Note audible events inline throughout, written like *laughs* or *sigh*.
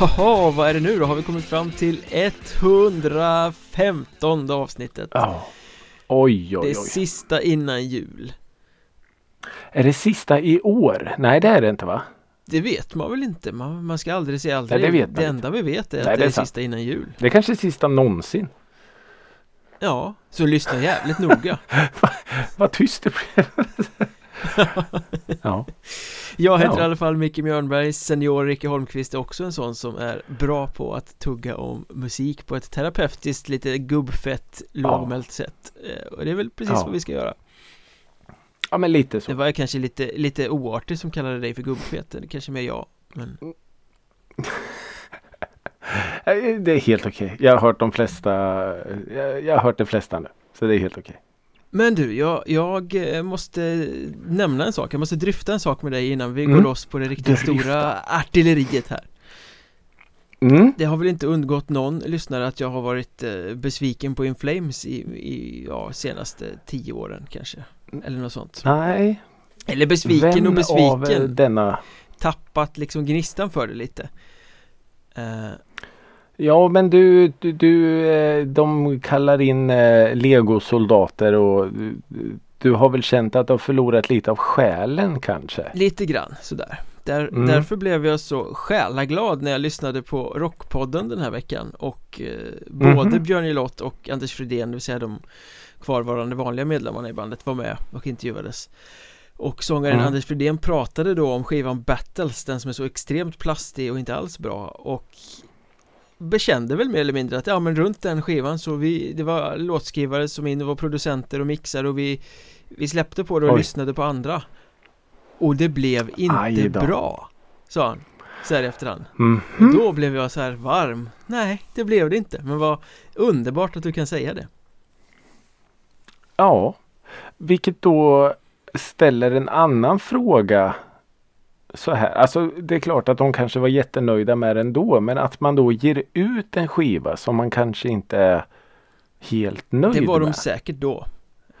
Jaha, vad är det nu då? Har vi kommit fram till 115 avsnittet? Ja. Oj, oj, Det oj. är sista innan jul. Är det sista i år? Nej, det är det inte va? Det vet man väl inte? Man, man ska aldrig säga aldrig. Nej, det vet det inte. enda vi vet är att Nej, det det är, sant. sista innan jul. Det är kanske är sista någonsin. Ja, så lyssna jävligt noga. *laughs* Vad tyst det blev. *laughs* ja. Jag heter Ja. i alla fall Micke Mjörnberg, senior Ricky Holmqvist är också en sån som är bra på att tugga om musik på ett terapeutiskt, lite gubbfett, lågmält sätt. Eh, Och det är väl precis Ja. vad vi ska göra. ja, men lite Det så. var jag kanske lite, lite oartig som kallade dig för gubbfet, det kanske mer jag. Men *laughs* Eh, Det är helt okej. Jag har hört de flesta. Jag, jag har hört de flesta nu. Så det är helt okej. Men du, jag, jag eh, måste nämna en sak, jag måste dryfta en sak med dig innan vi Mm. går loss på det riktigt Dryfta. stora artilleriet här Mm. Det har väl inte undgått någon lyssnare att jag har varit eh, besviken på Inflames i, i ja, senaste tio åren kanske Eller något sånt Nej. Eller besviken Vem och av besviken eh, denna? Tappat liksom gnistan för det lite Eh, Ja men du, du, du eh, de kallar in eh, legosoldater och du, du har väl känt att du har förlorat lite av själen kanske? Lite grann sådär Där, Mm. Därför blev jag så själaglad när jag lyssnade på Rockpodden den här veckan och eh, både Mhm. Björn Jelott och Anders Fridén, det vill säga de kvarvarande vanliga medlemmarna i bandet var med och intervjuades och sångaren Mm. Anders Fridén pratade då om skivan Battles, den som är så extremt plastig och inte alls bra och bekände väl mer eller mindre att ja men runt den skivan så vi, det var låtskrivare som in och var producenter och mixare och vi vi släppte på det och Oj. lyssnade på andra och det blev inte bra Sa han Så här i efterhand Mhm. Och Då blev jag så här varm Nej, det blev det inte Men vad underbart att du kan säga det Ja. Vilket då ställer en annan fråga. Så här, alltså det är klart att de kanske var jättenöjda med det ändå men att man då ger ut en skiva som man kanske inte är helt nöjd Det var de med. säkert då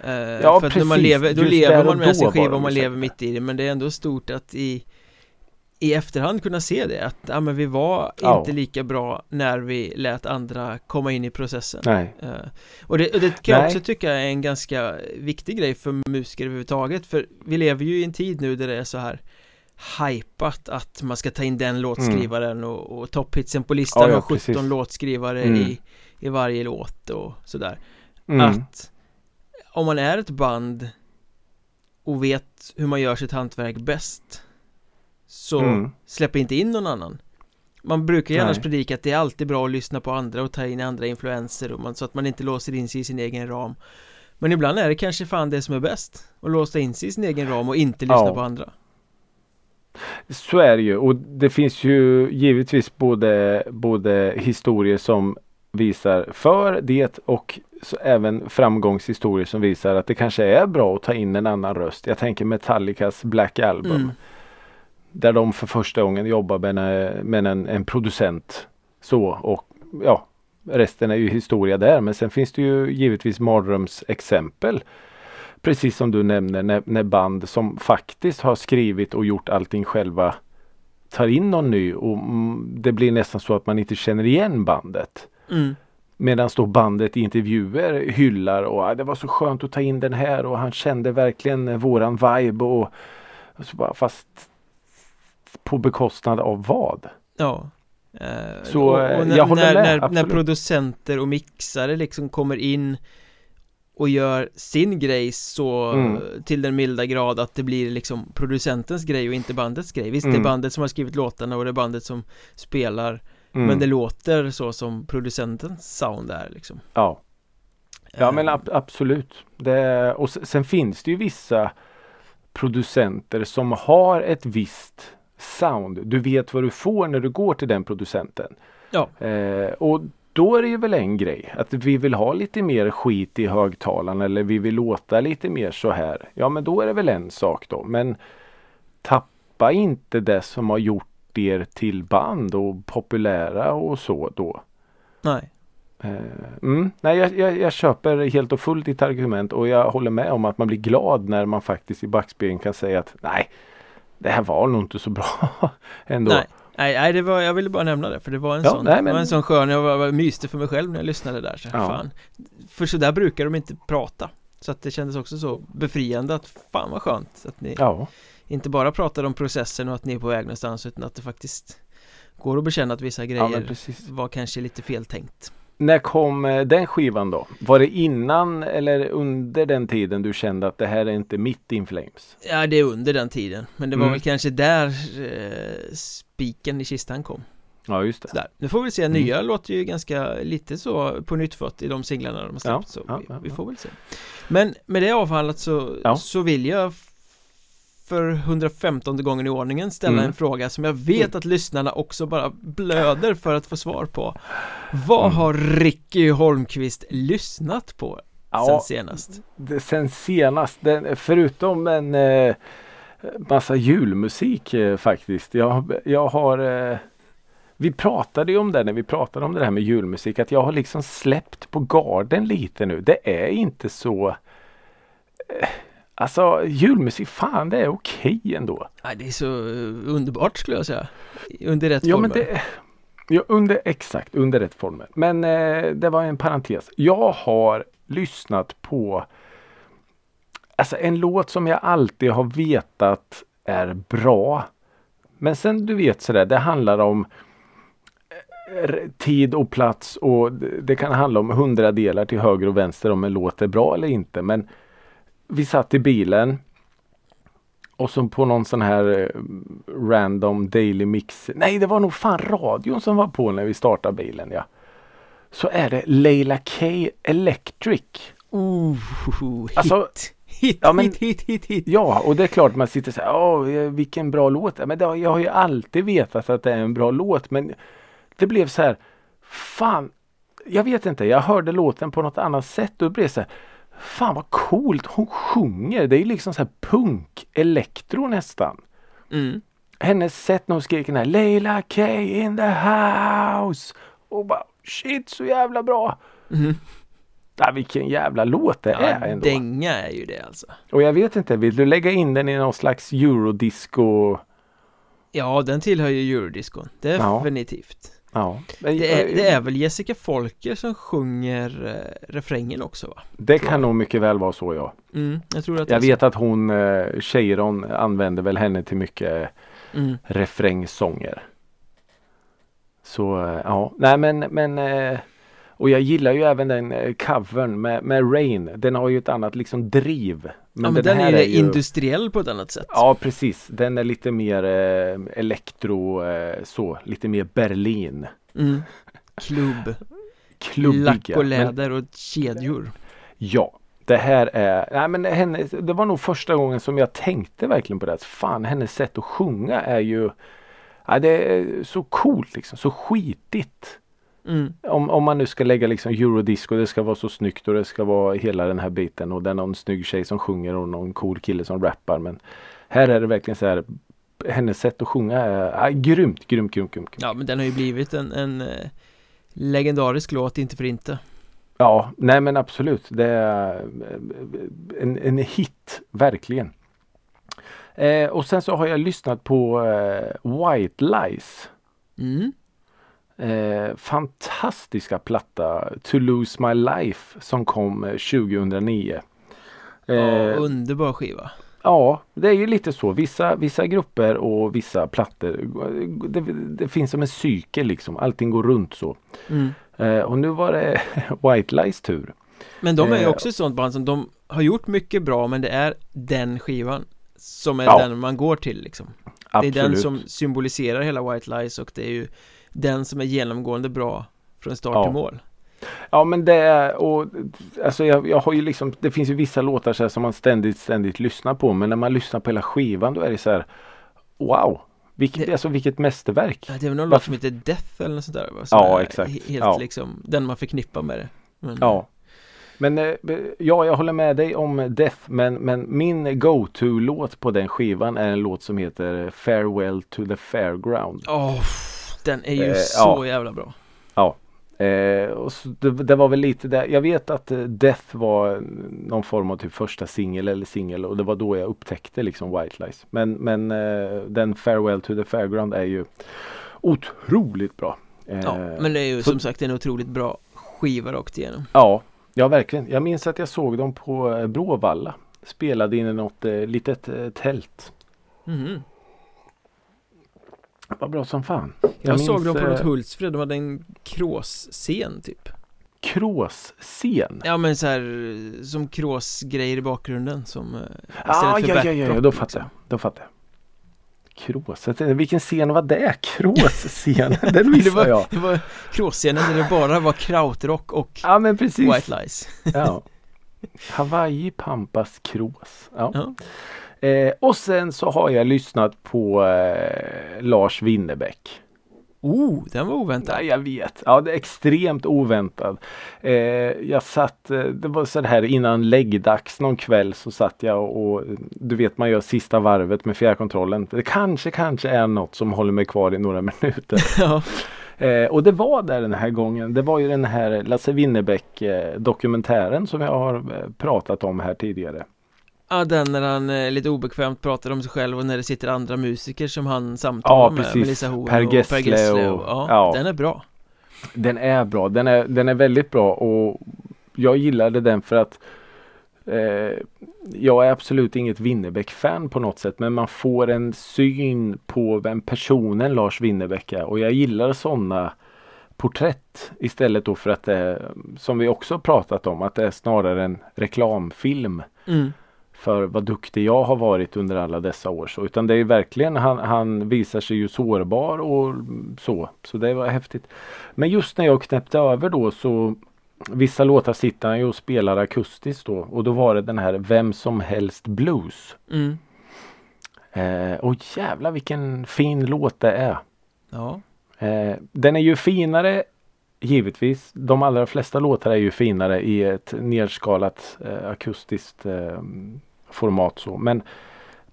Eh, Ja, För att när man precis. lever, då Just lever man med då sin skiva och man lever mitt i det Men det är ändå stort att i i efterhand kunna se det att ja, men vi var Ja. inte lika bra när vi lät andra komma in i processen Nej. Eh, Och det, och det kan jag Nej. också tycka är en ganska viktig grej för musiker överhuvudtaget För vi lever ju i en tid nu där det är så här Hypat att man ska ta in den låtskrivaren och, och topphitsen på listan Ja, ja, och 17 precis. låtskrivare Mm. i, i varje låt och sådär Mm. Att om man är ett band och vet hur man gör sitt hantverk bäst Så Mm. släpp inte in någon annan Man brukar ju annars predika att det är alltid bra att lyssna på andra och ta in andra influenser och man, så att man inte låser in sig i sin egen ram Men ibland är det kanske fan det som är bäst Att låsa in sig i sin egen ram och inte lyssna Ja. på andra Så är det ju och det finns ju givetvis både, både historier som visar för det och även framgångshistorier som visar att det kanske är bra att ta in en annan röst. Jag tänker Metallicas Black Album. mm. Där de för första gången jobbar med, en, med en, en producent. Så och ja, resten är ju historia där. Men sen finns det ju givetvis mardrömsexempel. Precis som du nämner när, när band som faktiskt har skrivit och gjort allting själva tar in någon ny och mm, det blir nästan så att man inte känner igen bandet. Mm. Medan då bandet i intervjuer hyllar och "Ah, det var så skönt att ta in den här och han kände verkligen våran vibe och, och fast på bekostnad av vad? Ja Eh, Så, och, eh, och när, jag håller när, med, när, när producenter och mixare liksom kommer in och gör sin grej så Mm. till den milda grad att det blir liksom producentens grej och inte bandets grej Visst det är Mm. bandet som har skrivit låtarna och det är bandet som spelar Mm. Men det låter så som producentens sound är liksom Ja, ja men ab- absolut. Det, och sen finns det ju vissa producenter som har ett visst sound. Du vet vad du får när du går till den producenten. Ja. Eh, och då är det ju väl en grej att vi vill ha lite mer skit i högtalaren eller vi vill låta lite mer så här. Ja men då är det väl en sak då. Men tappa inte det som har gjort er till band och populära och så då. Nej Eh, Mm, nej, jag, jag, jag köper helt och fullt ditt argument och jag håller med om att man blir glad när man faktiskt i backspegeln kan säga att nej, det här var nog inte så bra *laughs* ändå. Nej Nej, nej det var, jag ville bara nämna det för det var en Ja, sån nej, Det men- var en sån skön, jag var, var, myste för mig själv när jag lyssnade där så, Ja. fan. För så där brukar de inte prata Så att det kändes också så befriande att fan vad skönt att ni Ja, inte bara pratar om processen och att ni är på väg någonstans utan att det faktiskt går att bekänna att vissa grejer var kanske lite feltänkt När kom eh, den skivan då? Var det innan eller under den tiden du kände att det här är inte mitt In Flames? Ja, det är under den tiden Men det var Mm. väl kanske där eh, spiken i kistan kom Ja just det. Sådär. Nu får vi se, Mm. nya låter ju ganska lite så på nytt i de singlarna de har släppt Ja, så ja, vi, ja, vi får väl se Men med det avhandlat så, så vill jag för 115 gången i ordningen ställa Mm. en fråga som jag vet att lyssnarna också bara blöder för att få svar på Vad Mm. har Ricky Holmqvist lyssnat på sen Ja, senast? det, sen senast, den, förutom en eh, massa julmusik eh, faktiskt. Jag, jag har eh, Vi pratade ju om det när vi pratade om det här med julmusik att jag har liksom släppt på garden lite nu. Det är inte så eh, Alltså julmusik, fan det är okej ändå. Nej, det är så eh, underbart skulle jag säga Under rätt Ja former men det Ja under exakt under rätt former. Men eh, det var en parentes. Jag har lyssnat på Alltså en låt som jag alltid har vetat är bra. Men sen du vet sådär det handlar om eh, tid och plats och det det kan handla om hundradelar till höger och vänster om en låt är bra eller inte. Men vi satt i bilen och så på någon sån här eh, random daily mix. Nej, det var nog fan radion som var på när vi startade bilen ja. Så är det Leila K Electric. Oh, hit, Alltså, hit, ja, men- hit, hit, hit, hit Ja, och det är klart man sitter så här. Eh, vilken bra låt. Men det, jag har ju alltid vetat att det är en bra låt. Men det blev så här. Fan, jag vet inte. Jag hörde låten på något annat sätt och det blev så här. Fan vad coolt hon sjunger. Det är ju liksom så här punk, elektro nästan. mm. hennes sätt när hon skrek den här Leila K in the house. Och bara shit så jävla bra. Mhm. Ja, vilken jävla låt det är Ja, ändå. dänga är ju det alltså Och jag vet inte, vill du lägga in den i någon slags eurodisco? Ja, den tillhör ju eurodiscon, definitivt Ja. Men, det, är, eh, det är väl Jessica Folker som sjunger eh, refrängen också va? det kan nog mycket väl vara så ja. Mm, jag tror att Jag vet att hon, eh, Cheiron använder väl henne till mycket så. mm. refrängsånger. Så eh, ja, nej men men eh, och jag gillar ju även den eh, covern med, med Rain. Den har ju ett annat liksom driv. Ja men den, här är ju industriell på ett annat sätt Ja precis, den är lite mer eh, elektro eh, så, lite mer Berlin. mm. *laughs* Klubb, Klubbiga. lack och Men- läder och kedjor Ja, det här är, nej men henne, det var nog första gången som jag tänkte verkligen på det. Fan, hennes sätt att sjunga är ju, ja, det är så coolt liksom, så skitigt. Mm. Om, om man nu ska lägga liksom eurodisco, det ska vara så snyggt och det ska vara hela den här biten och det är någon snygg tjej som sjunger och någon cool kille som rappar. Men här är det verkligen så här, hennes sätt att sjunga är, är grymt, grymt, grymt, grymt. Ja men den har ju blivit en, en eh, legendarisk låt, inte för inte Ja, nej men absolut. Det är eh, en, en hit, verkligen. Eh, och sen så har jag lyssnat på eh, White Lies. mm. Eh, fantastiska platta To Lose My Life som kom eh, 2009. Ja, Eh, underbar skiva ja, det är ju lite så. Vissa, vissa grupper och vissa plattor. Det, det finns som en cykel liksom. Allting går runt så. mm. Eh, och nu var det *laughs* White Lies tur. Men de är ju Eh, också ett sånt band som de har gjort mycket bra men det är den skivan som är Ja. den man går till liksom Absolut. Det är den som symboliserar hela White Lies och det är ju den som är genomgående bra från start Ja. till mål Ja men det är och alltså jag, jag har ju liksom Det finns ju vissa låtar så här som man ständigt ständigt lyssnar på men när man lyssnar på hela skivan då är det så här Wow! Vilket, Det- alltså vilket mästerverk! Ja, Det är väl någon låt som heter Death eller något sånt där va? Som Ja, exakt. he- Helt Ja. liksom den man förknippar med det men, Ja Men eh, ja jag håller med dig om Death men, men min go-to-låt på den skivan är en låt som heter Farewell to the Fairground Åh, den är ju Eh, så ja. jävla bra Eh, och det, det var väl lite där. Jag vet att eh, Death var någon form av typ första singel eller singel och det var då jag upptäckte liksom White Lies. Men, men eh, den Farewell to the Fairground är ju Otroligt bra. Ja, Eh, men det är ju så- som sagt en otroligt bra skiva rakt igenom. Ja, ja verkligen. Jag minns att jag såg dem på eh, Bråvalla. Spelade in i något litet tält. Mhm. Vad bra som fan. Jag, såg minns, dem på något eh, Hultsfred, de hade en kråsscen typ. Kråsscen. Ja men så här som kråsgrejer i bakgrunden som eh, Ah, ja, ja, ja, ja, då liksom. fattar jag. Då fattar jag. Krås. Jag Vilken scen var det? *laughs* Kråsscen. Den Det missade var, jag. det var kråsscenen där det bara var krautrock och *laughs* Ja men precis. white lies. Ja. Hawaii Pampas Krås. Ja. Ja. Eh, och sen så har jag lyssnat på eh, Lars Winnerbäck. Oh, den var oväntad. Nej, jag vet. Ja, det är extremt oväntad. Eh, jag satt, eh, det var så här innan läggdags någon kväll så satt jag och, och du vet man gör sista varvet med fjärrkontrollen. Det kanske, kanske är något som håller mig kvar i några *laughs* minuter. Ja. Eh, och det var där den här gången. Det var ju den här Lasse Winnerbäck eh, dokumentären som jag har eh, pratat om här tidigare. Ja, den när han eh, lite obekvämt pratar om sig själv och när det sitter andra musiker som han samtalar Ja, med. Melissa Horn Per och Per Gessle och- och, ja, ja. den är bra. Den är bra. Den är, den är väldigt bra och jag gillade den för att eh, jag är absolut inget Winnerbäck-fan på något sätt men man får en syn på vem personen Lars Winnerbäck är och jag gillar sådana porträtt istället då för att det är, som vi också pratat om, att det är snarare en reklamfilm Mm. För vad duktig jag har varit under alla dessa år. Så, utan det är verkligen, han, han visar sig ju sårbar och så. Så det var häftigt. Men just när jag knäppte över då så Vissa låtar sitter han ju och spelar akustiskt då och då var det den här Vem som helst blues. Mm. Eh, och jävla vilken fin låt det är. Ja, Eh, den är ju finare givetvis. De allra flesta låtar är ju finare i ett nedskalat eh, akustiskt eh, format så. Men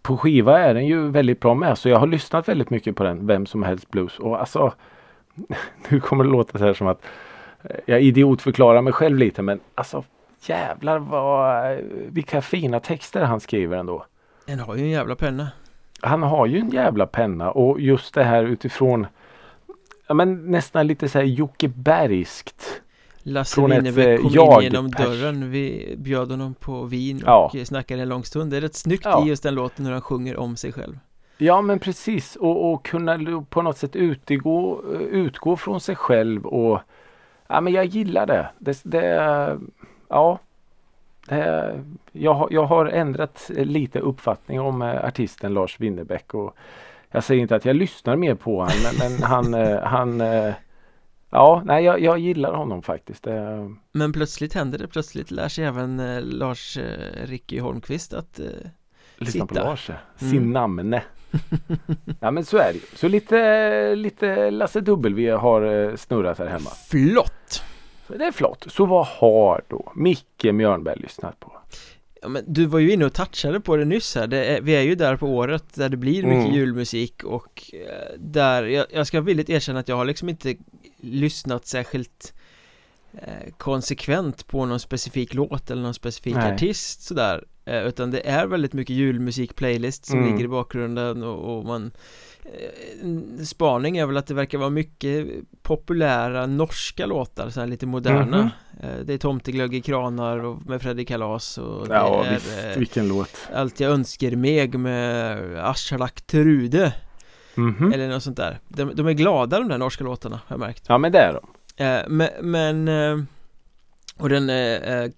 på skiva är den ju väldigt bra med. Så jag har lyssnat väldigt mycket på den. Vem som helst blues. Och alltså *laughs* Nu kommer det låta så här som att eh, jag idiotförklarar mig själv lite men alltså jävlar vad vilka fina texter han skriver ändå. den har ju en jävla penna. Han har ju en jävla penna och just det här utifrån ja, men nästan lite så här Jocke Bergskt. Lasse Winnerbäck eh, kom in jag- genom pers- dörren Vi bjöd honom på vin Ja. och snackade en lång stund Det är rätt snyggt Ja. i just den låten när han sjunger om sig själv Ja men precis och, och kunna på något sätt utgå, utgå från sig själv och ja men jag gillar det. Det, det ja. Det, jag, jag har ändrat lite uppfattning om eh, artisten Lars Winnerbäck och jag säger inte att jag lyssnar mer på honom men, men han, eh, han eh, Ja, nej jag, jag gillar honom faktiskt. Men plötsligt händer det, plötsligt lär sig även eh, Lars eh, Ricky Holmqvist att eh, Lyssna på Sitta. Lars. ja. Mm. Sin namne. *laughs* ja men så är det ju. Så lite, lite Lasse W har eh, snurrat här hemma. Flott! Så det är flott. Så vad har då Micke Mjörnberg lyssnat på? Ja, men du var ju inne och touchade på det nyss här det är, Vi är ju där på året där det blir mycket Mm. julmusik och eh, där jag, jag ska villigt erkänna att jag har liksom inte lyssnat särskilt eh, konsekvent på någon specifik låt eller någon specifik Nej. artist sådär eh, Utan det är väldigt mycket julmusik playlist som Mm. ligger i bakgrunden och, och man eh, spaning är väl att det verkar vara mycket populära norska låtar, så här lite moderna Mhm. Eh, Det är Tomteglögg i kranar och med Fredrik Kalas och Ja är visst, vilken låt. Allt jag önskar meg med Aslak Trude Mhm. Eller något sånt där de, de är glada de där norska låtarna har jag märkt Ja men det är de. eh, Men, men eh, Och den eh, eh,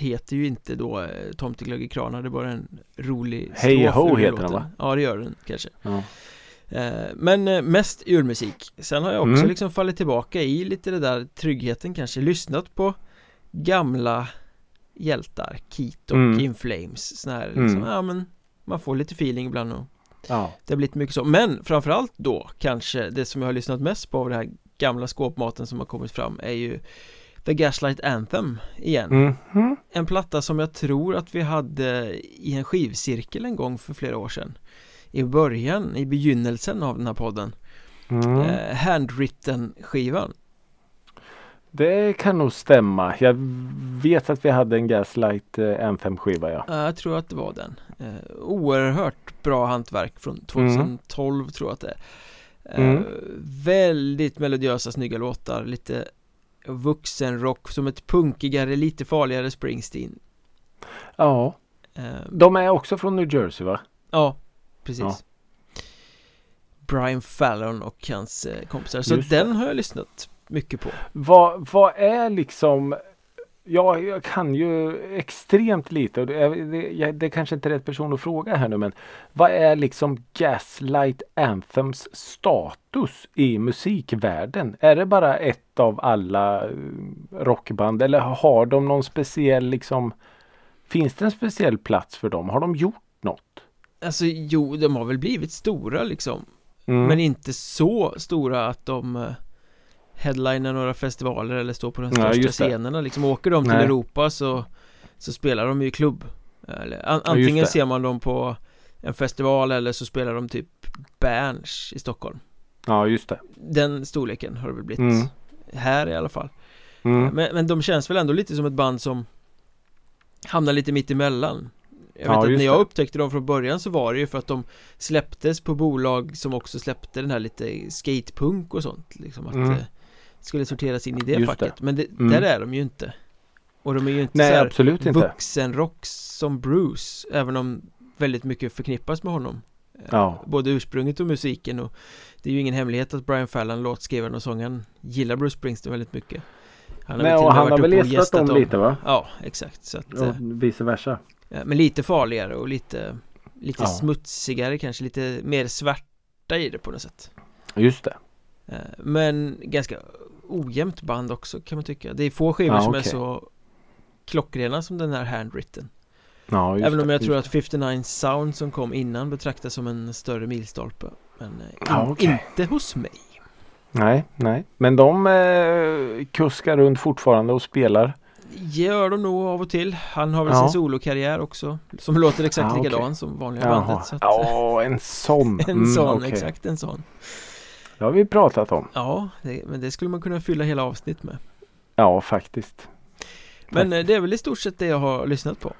heter ju inte då eh, Tomteglögg i kranar Det är bara en rolig Hej ho heter låten. den, va? Ja det gör den kanske Ja. Eh, Men eh, mest julmusik Sen har jag också Mm. liksom fallit tillbaka i lite det där tryggheten kanske Lyssnat på gamla hjältar Keat och Mm. In Flames sån här, liksom, Mm. ja men Man får lite feeling ibland och ja. Det har blivit mycket så Men framförallt då kanske det som jag har lyssnat mest på av det här gamla skåpmaten som har kommit fram är ju The Gaslight Anthem igen Mhm. En platta som jag tror att vi hade i en skivcirkel en gång för flera år sedan I början, i begynnelsen av den här podden Mm. eh, Handwritten skivan Det kan nog stämma. Jag vet att vi hade en Gaslight eh, Anthem skiva ja. Ja, Jag tror att det var den eh, Oerhört bra hantverk från 2012 tror jag att det Mm. Eh, väldigt melodiösa, snygga låtar, lite vuxenrock som ett punkigare, lite farligare Springsteen. Ja, Eh, de är också från New Jersey va? ja, precis. Ja. Brian Fallon och hans eh, kompisar. Så Just den har jag lyssnat mycket på. Vad, vad är liksom Ja, jag kan ju extremt lite och det, är- det, är kanske inte är rätt person att fråga här nu men Vad är liksom Gaslight Anthems status i musikvärlden? Är det bara ett av alla eh, rockband eller har de någon speciell liksom Finns det en speciell plats för dem? Har de gjort något? Alltså jo, de har väl blivit stora liksom. Mm. Men inte så stora att de eh, headliner några festivaler eller står på de Ja, största det. scenerna liksom åker de till Nej. Europa så så spelar de ju i klubb eller, an, Ja, antingen det. ser man dem på en festival eller så spelar de typ Berns i Stockholm Ja just det. den storleken har det väl blivit Mm. här i alla fall Mm. men, men de känns väl ändå lite som ett band som hamnar lite mitt emellan jag vet Ja, att när jag det. upptäckte dem från början så var det ju för att de släpptes på bolag som också släppte den här lite skatepunk och sånt liksom att Mm. Skulle sorteras in i det Just facket det. men det, Mm. där är de ju inte och de är ju inte Nej så absolut inte. vuxenrock som Bruce även om väldigt mycket förknippas med honom Eh, Ja. Både ursprunget och musiken och Det är ju ingen hemlighet att Brian Fallon, låtskrivaren och sångaren Gillar Bruce Springsteen väldigt mycket Han Nej, väl och han har väl gästat dem lite va? Ja, exakt så att, eh, Och vice versa. ja, Men lite farligare och lite Lite Ja. smutsigare kanske, lite mer svarta i det på något sätt Just det. Eh, Men ganska ojämnt band också kan man tycka Det är få skivor Ja, som är okej. så Klockrena som den här Handwritten Ja, just Även om det, jag tror just att 59 Sound som kom innan betraktas som en större milstolpe Men eh, in, Ja, okej. inte hos mig Nej, nej. Men de eh, kuskar runt fortfarande och spelar. Gör de nog av och till Han har väl Ja. sin solokarriär också Som låter exakt Ja, likadan som vanliga Jaha. bandet så att, Ja, en sån. *laughs* En Mm, sån, okej. exakt en sån Det har vi pratat om. Ja, det, men det skulle man kunna fylla hela avsnitt med Ja, faktiskt. Men eh, det är väl i stort sett det jag har lyssnat på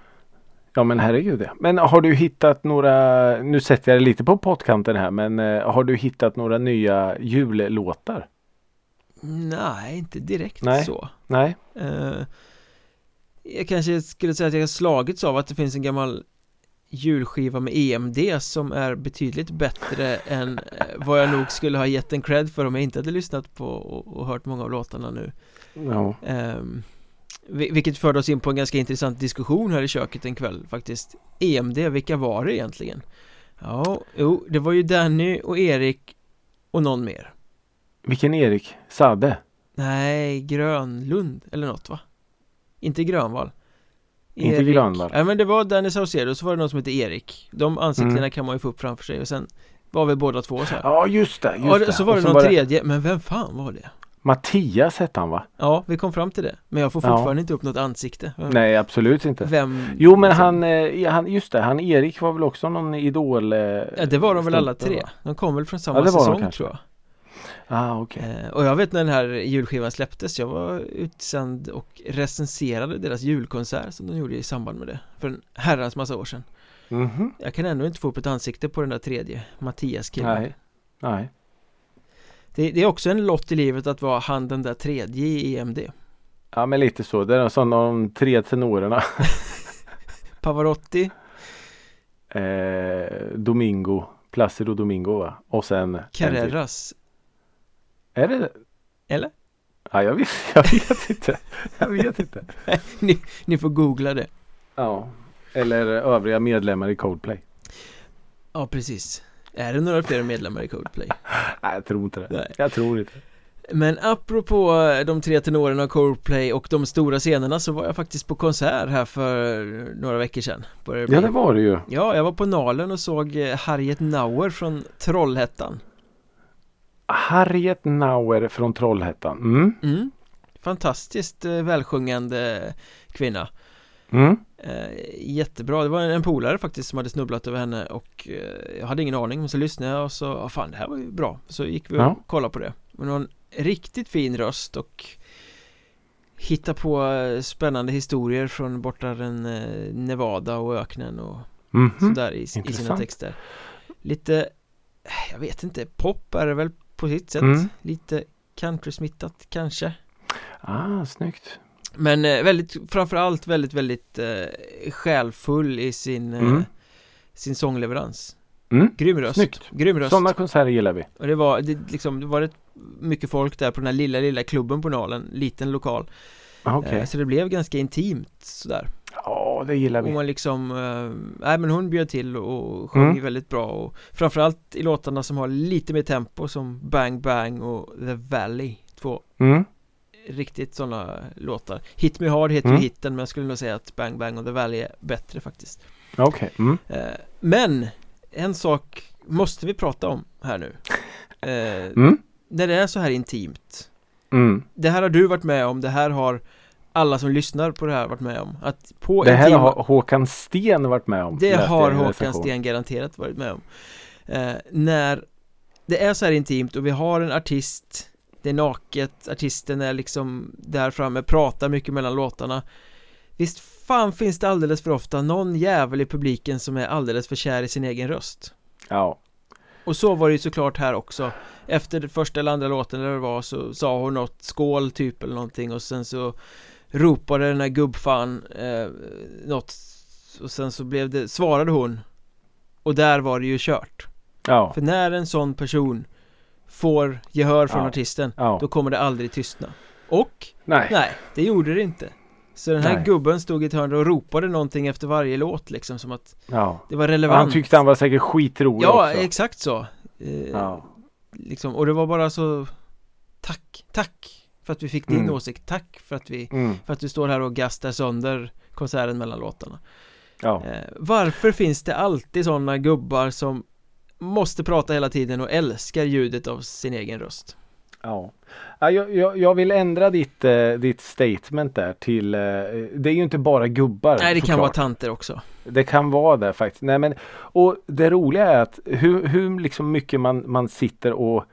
Ja, men herregud ja. Men har du hittat några, nu sätter jag det lite på pottkanten här, men eh, har du hittat några nya jullåtar? Nej, inte direkt Nej. så Nej? Eh, Jag kanske skulle säga att jag har slagits av att det finns en gammal julskiva med EMD som är betydligt bättre än eh, vad jag nog skulle ha gett en cred för om jag inte hade lyssnat på och, hört många av låtarna nu Ja. Vi- Vilket förde oss in på en ganska intressant diskussion här i köket en kväll faktiskt EMD, vilka var det egentligen? Ja, jo, det var ju Danny och Erik och någon mer Vilken Erik? Sade? Nej, Grönlund eller något va? Inte Grönvall Inte Grönvall. Ja men det var Danny Saucedo så var det någon som hette Erik De ansiktena Mm. kan man ju få upp framför sig och sen var vi båda två så här Ja, just det. Just Ja, det. så var Och det någon tredje, men vem fan var det? Mattias hette han va? Ja, vi kom fram till det Men jag får Ja. fortfarande inte upp något ansikte Vem- Nej, absolut inte. Vem Jo men liksom- han, eh, han, just det, han Erik var väl också någon idol eh, Ja det var de väl alla tre va? De kom väl från samma Ja, det var de säsong kanske. tror jag Ah okej. eh, Och jag vet när den här julskivan släpptes Jag var utsänd och recenserade deras julkonsert som de gjorde i samband med det För en herrans massa år sedan Mhm. Jag kan ändå inte få upp ett ansikte på den där tredje Mattias killen Nej. Nej. det, det är också en lott i livet att vara han den där tredje i EMD Ja men lite så. Det är som de tre tenorerna. *laughs* Pavarotti, eh, Domingo. Placido Domingo va? Och sen Carreras Är det Eller? Ja jag vet, jag vet inte. Jag vet inte. *laughs* ni, ni får googla det Ja. Eller övriga medlemmar i Coldplay. Ja precis Är det några fler medlemmar i Coldplay? *laughs* Nej jag tror inte det. Nej. Jag tror inte. Men apropå eh, de tre tenorerna och Coldplay och de stora scenerna så var jag faktiskt på konsert här för några veckor sedan det Ja det var det ju. Ja, jag var på Nalen och såg eh, Harriet Nauer från Trollhättan Harriet Nauer från Trollhättan. Mm. mm. Fantastiskt eh, välsjungande kvinna Mm. eh, Jättebra, det var en, polare faktiskt som hade snubblat över henne och eh, jag hade ingen aning men så lyssnade jag och så, ja fan det här var ju bra Så gick vi och Ja. kollade på det Men hon har en riktigt fin röst och Hitta på spännande historier från bortaren eh, Nevada och öknen och Mhm. sådär i, i sina texter Lite Jag vet inte, pop är det väl på sitt sätt Mm. Lite countrysmittat kanske Ah, snyggt. Men eh, väldigt, framförallt väldigt, väldigt eh, själfull i sin, eh, Mm. sin sångleverans Mm. Grym röst Snyggt. Grym röst Sådana konserter gillar vi. Och det var, det, liksom, det var rätt mycket folk där på den här lilla, lilla klubben på Nalen Liten lokal Ah, Okej. eh, Så det blev ganska intimt sådär Ja, det gillar Och vi. man liksom, eh, nej men hon bjöd till och sjöng Mm. väldigt bra och Framförallt i låtarna som har lite mer tempo som Bang Bang och The Valley Två Mm. riktigt sådana låtar Hit Me Hard heter Mm. ju hitten men jag skulle nog säga att Bang Bang och The Valley är bättre faktiskt Okej. Mm. eh, Men en sak måste vi prata om här nu Mm. När det är så här intimt Mm. Det här har du varit med om, det här har alla som lyssnar på det här varit med om Att på Det här har Håkan Sten varit med om. Det har Håkan. Sten garanterat varit med om eh, När det är så här intimt och vi har en artist Det är naket, artisten är liksom där framme, pratar mycket mellan låtarna Visst fan finns det alldeles för ofta någon jävel i publiken som är alldeles för kär i sin egen röst Ja. Och så var det ju såklart här också Efter första eller andra låten eller det var så sa hon något skål typ eller någonting och sen så ropade den här gubbfan eh, något och sen så blev det, svarade hon och där var det ju kört Ja. För när en sån person får gehör från Ja. artisten Ja. då kommer det aldrig tystna Och Nej. nej, det gjorde det inte Så den här Nej. gubben stod i ett hörn och ropade någonting efter varje låt liksom som att Ja. det var relevant Han tyckte han var säkert skitrolig Ja, också. exakt så eh, Ja. liksom, och det var bara så Tack, tack för att vi fick din Mm. åsikt Tack för att vi Mm. För att du står här och gastar sönder konserten mellan låtarna Ja. eh, Varför finns det alltid sådana gubbar som Måste prata hela tiden och älskar ljudet av sin egen röst Ja. Ja, jag, jag, jag vill ändra ditt, eh, ditt statement där till eh, Det är ju inte bara gubbar Nej det kan såklart. vara tanter också Det kan vara det faktiskt. Nej, men, och det roliga är att hur, hur liksom mycket man, man sitter och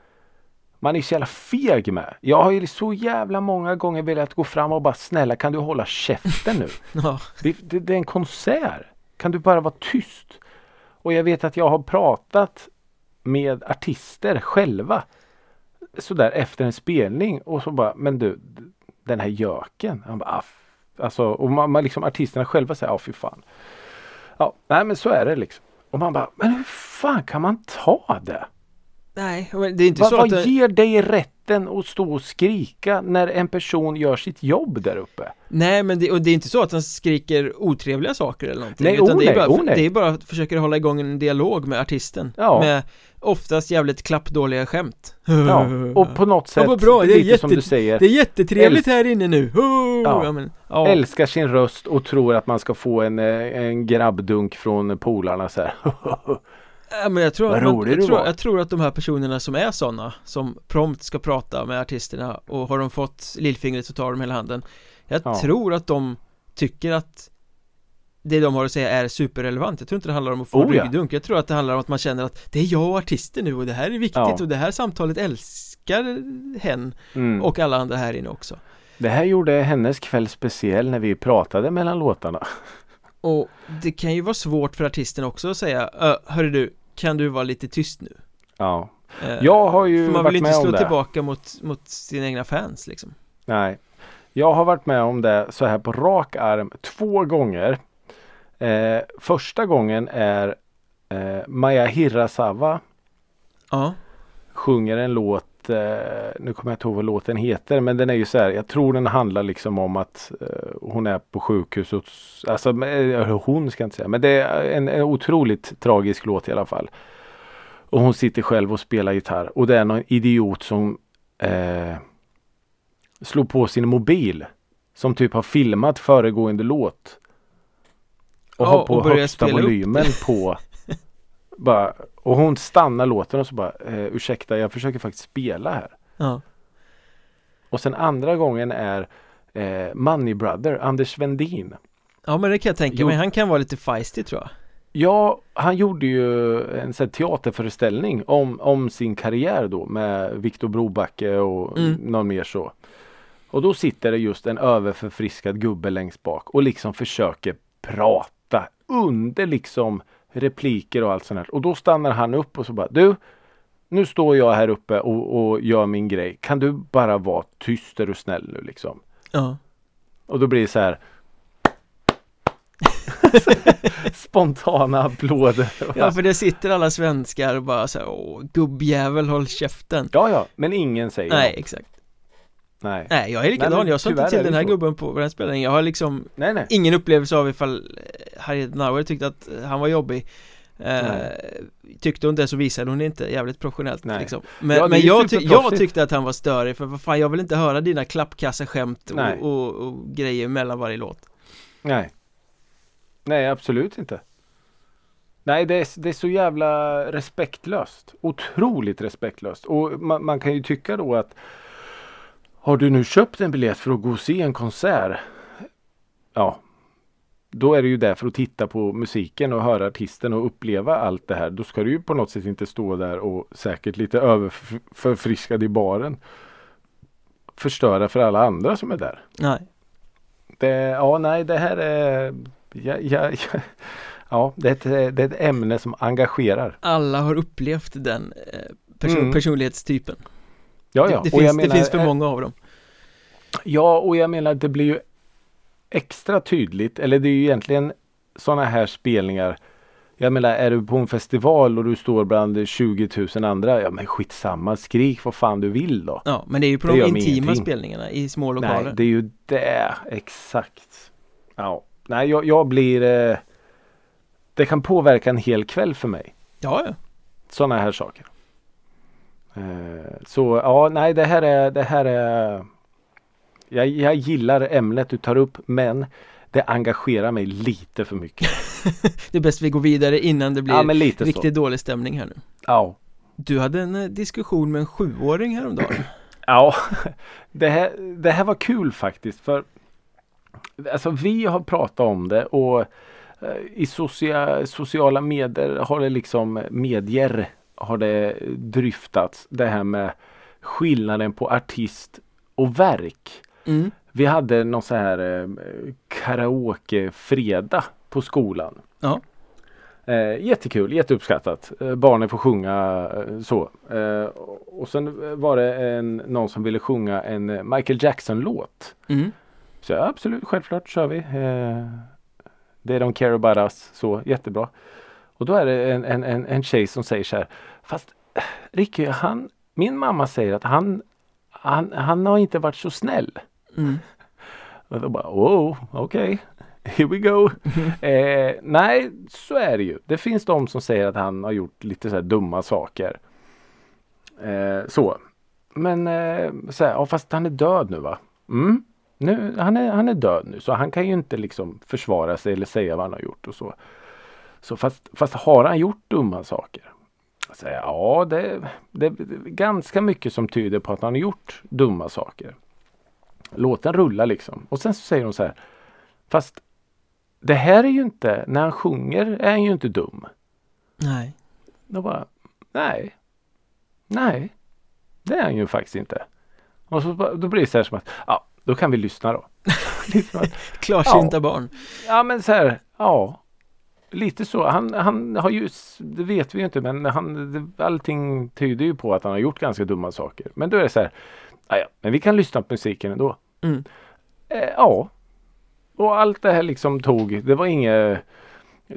man är så jävla feg med. Jag har ju så jävla många gånger velat gå fram och bara snälla kan du hålla käften nu? *laughs* Ja, Det, det, det är en konsert. Kan du bara vara tyst? Och jag vet att jag har pratat med artister själva. Sådär efter en spelning och så bara men du den här göken. Han bara, alltså, och man, man liksom artisterna själva säger ja fy fan. Ja, nej men så är det liksom. Och man bara, men hur fan kan man ta det? Nej men det är inte Va, så vad att det, ger dig rätten att stå och skrika när en person gör sitt jobb där uppe? Nej men det, och det är inte så att han skriker otrevliga saker eller någonting Nej, utan oh det, är bara, oh det är bara att försöka hålla igång en dialog med artisten Ja. Med oftast jävligt klappdåliga skämt Ja, *laughs* och på något sätt, vad bra, det är lite som jätte- du säger, Det är jättetrevligt här inne nu! Oh, Ja. ja. men, ja. älskar sin röst och tror att man ska få en, eh, en grabbdunk från polarna så här. *laughs* Ja, men jag tror, Vad att man, jag, tror, jag tror att de här personerna som är sådana Som prompt ska prata med artisterna Och har de fått lillfingret så tar de hela handen Jag Ja. tror att de tycker att Det de har att säga är superrelevant Jag tror inte det handlar om att få Oh, ryggdunk Jag tror att det handlar om att man känner att Det är jag och artisten nu och det här är viktigt Ja. och det här samtalet älskar hen Mm. Och alla andra här inne också Det här gjorde hennes kväll speciell när vi pratade mellan låtarna. Och det kan ju vara svårt för artisten också att säga "Ö, Hörru du, kan du vara lite tyst nu? Ja. Eh, Jag har ju För man varit vill inte med om slå tillbaka mot, mot sina egna fans liksom Nej. Jag har varit med om det så här på rak arm två gånger. Eh, första gången är eh, Maja Hirasawa Ja, sjunger en låt, eh, nu kommer jag inte ihåg vad låten heter, men den är ju så här, jag tror den handlar liksom om att eh, hon är på sjukhus och, alltså eh, hon ska jag inte säga, men det är en, en otroligt tragisk låt i alla fall. Och hon sitter själv och spelar gitarr och det är någon idiot som eh, slår på sin mobil som typ har filmat föregående låt. Och Ja, har på och högsta volymen på. *laughs* Bara, och hon stannar låten och så bara eh, ursäkta jag försöker faktiskt spela här. ja, Och sen andra gången är eh, Money Brother, Anders Vendin. ja men det kan jag tänka mig, han kan vara lite feisty tror jag Ja, han gjorde ju en sån teaterföreställning om, om sin karriär då med Viktor Brobacke och Mm. någon mer så. Och då sitter det just en överförfriskad gubbe längst bak och liksom försöker prata under liksom repliker och allt sånt här. Och då stannar han upp och så bara du nu står jag här uppe och, och gör min grej. Kan du bara vara tyst är du snäll nu liksom? Ja Och då blir det så här *laughs* Spontana applåder. Ja för det sitter alla svenskar och bara så här, åh gubbjävel håll käften ja, ja, men ingen säger Nej något. exakt Nej. Nej jag är likadan, Nej, jag sa inte till den här så. gubben på den spelningen Jag har liksom nej, nej. ingen upplevelse av ifall eh, Harriet Nauer tyckte att han var jobbig eh, Tyckte hon det så visade hon det inte jävligt professionellt Nej. liksom Men, Ja, men jag, ty- jag tyckte att han var störig för vad fan jag vill inte höra dina klappkasseskämt och, och, och grejer mellan varje låt Nej. Nej, absolut inte. Nej, det är, det är så jävla respektlöst. Otroligt respektlöst. Och man, man kan ju tycka då att har du nu köpt en biljett för att gå och se en konsert? Ja, då är det ju där för att titta på musiken och höra artisten och uppleva allt det här. Då ska du ju på något sätt inte stå där och säkert lite överförfriskad i baren förstöra för alla andra som är där. Nej Det, ja, nej, det här är... Ja, ja, ja, ja det, är ett, det är ett ämne som engagerar. Alla har upplevt den eh, person- Mm. personlighetstypen Ja, ja. det, det, finns, menar, det finns för eh, många av dem Ja, och jag menar det blir ju extra tydligt. Eller det är ju egentligen sådana här spelningar. Jag menar, är du på en festival och du står bland 20 000 andra. Ja, men skitsamma. Skrik vad fan du vill då. Ja, men det är ju på Det de intima ingenting. spelningarna i små lokaler Nej, det är ju det. Exakt. Ja, nej, jag, jag blir... Eh, det kan påverka en hel kväll för mig. Ja, ja Sådana här saker. Eh, så ja, nej det här är, det här är jag, jag gillar ämnet du tar upp men det engagerar mig lite för mycket. *laughs* Det är bäst vi går vidare innan det blir ja riktigt så. dålig stämning här nu Ja. Du hade en eh, diskussion med en sjuåring häromdagen *clears throat* Ja, *laughs* det här, det här var kul faktiskt för Alltså vi har pratat om det och eh, i socia, sociala medier har det liksom medier har det dryftats det här med skillnaden på artist och verk. mm. Vi hade någon så här eh, karaoke-fredag på skolan. Ja. Eh, jättekul, jätteuppskattat. Eh, barnen får sjunga eh, så. Eh, och sen var det en, någon som ville sjunga en Michael Jackson-låt. Mm. Så ja, absolut, självklart kör vi. Eh, They don't care about us. Så, jättebra. Och då är det en, en, en, en tjej som säger så här. Fast eh, Ricky, han, min mamma säger att han, han, han har inte varit så snäll. Mm. *laughs* Och då bara, oh, okej. Here we go. *laughs* eh, nej, så är det ju. Det finns de som säger att han har gjort lite så här dumma saker. Eh, så. Men eh, så här, ja, fast han är död nu va? Mm. Nu, han, är, han är död nu så han kan ju inte liksom försvara sig eller säga vad han har gjort och så. Så fast, fast har han gjort dumma saker? Jag säger, ja, det, det, det är ganska mycket som tyder på att han har gjort dumma saker. Låt den rulla liksom. Och sen så säger hon så här. Fast det här är ju inte, när han sjunger är han ju inte dum. Nej Då bara, nej. Nej. Det är han ju faktiskt inte. Och så, då blir det så här som att, ja, då kan vi lyssna då. *laughs* Liksom *laughs* Klarsynta barn ja men så här, ja. Lite så. Han, han har ju, det vet vi ju inte men han, allting tyder ju på att han har gjort ganska dumma saker. Men då är det så här, ja, ja, men vi kan lyssna på musiken ändå. Mm. Eh, ja. Och allt det här liksom tog, det var inget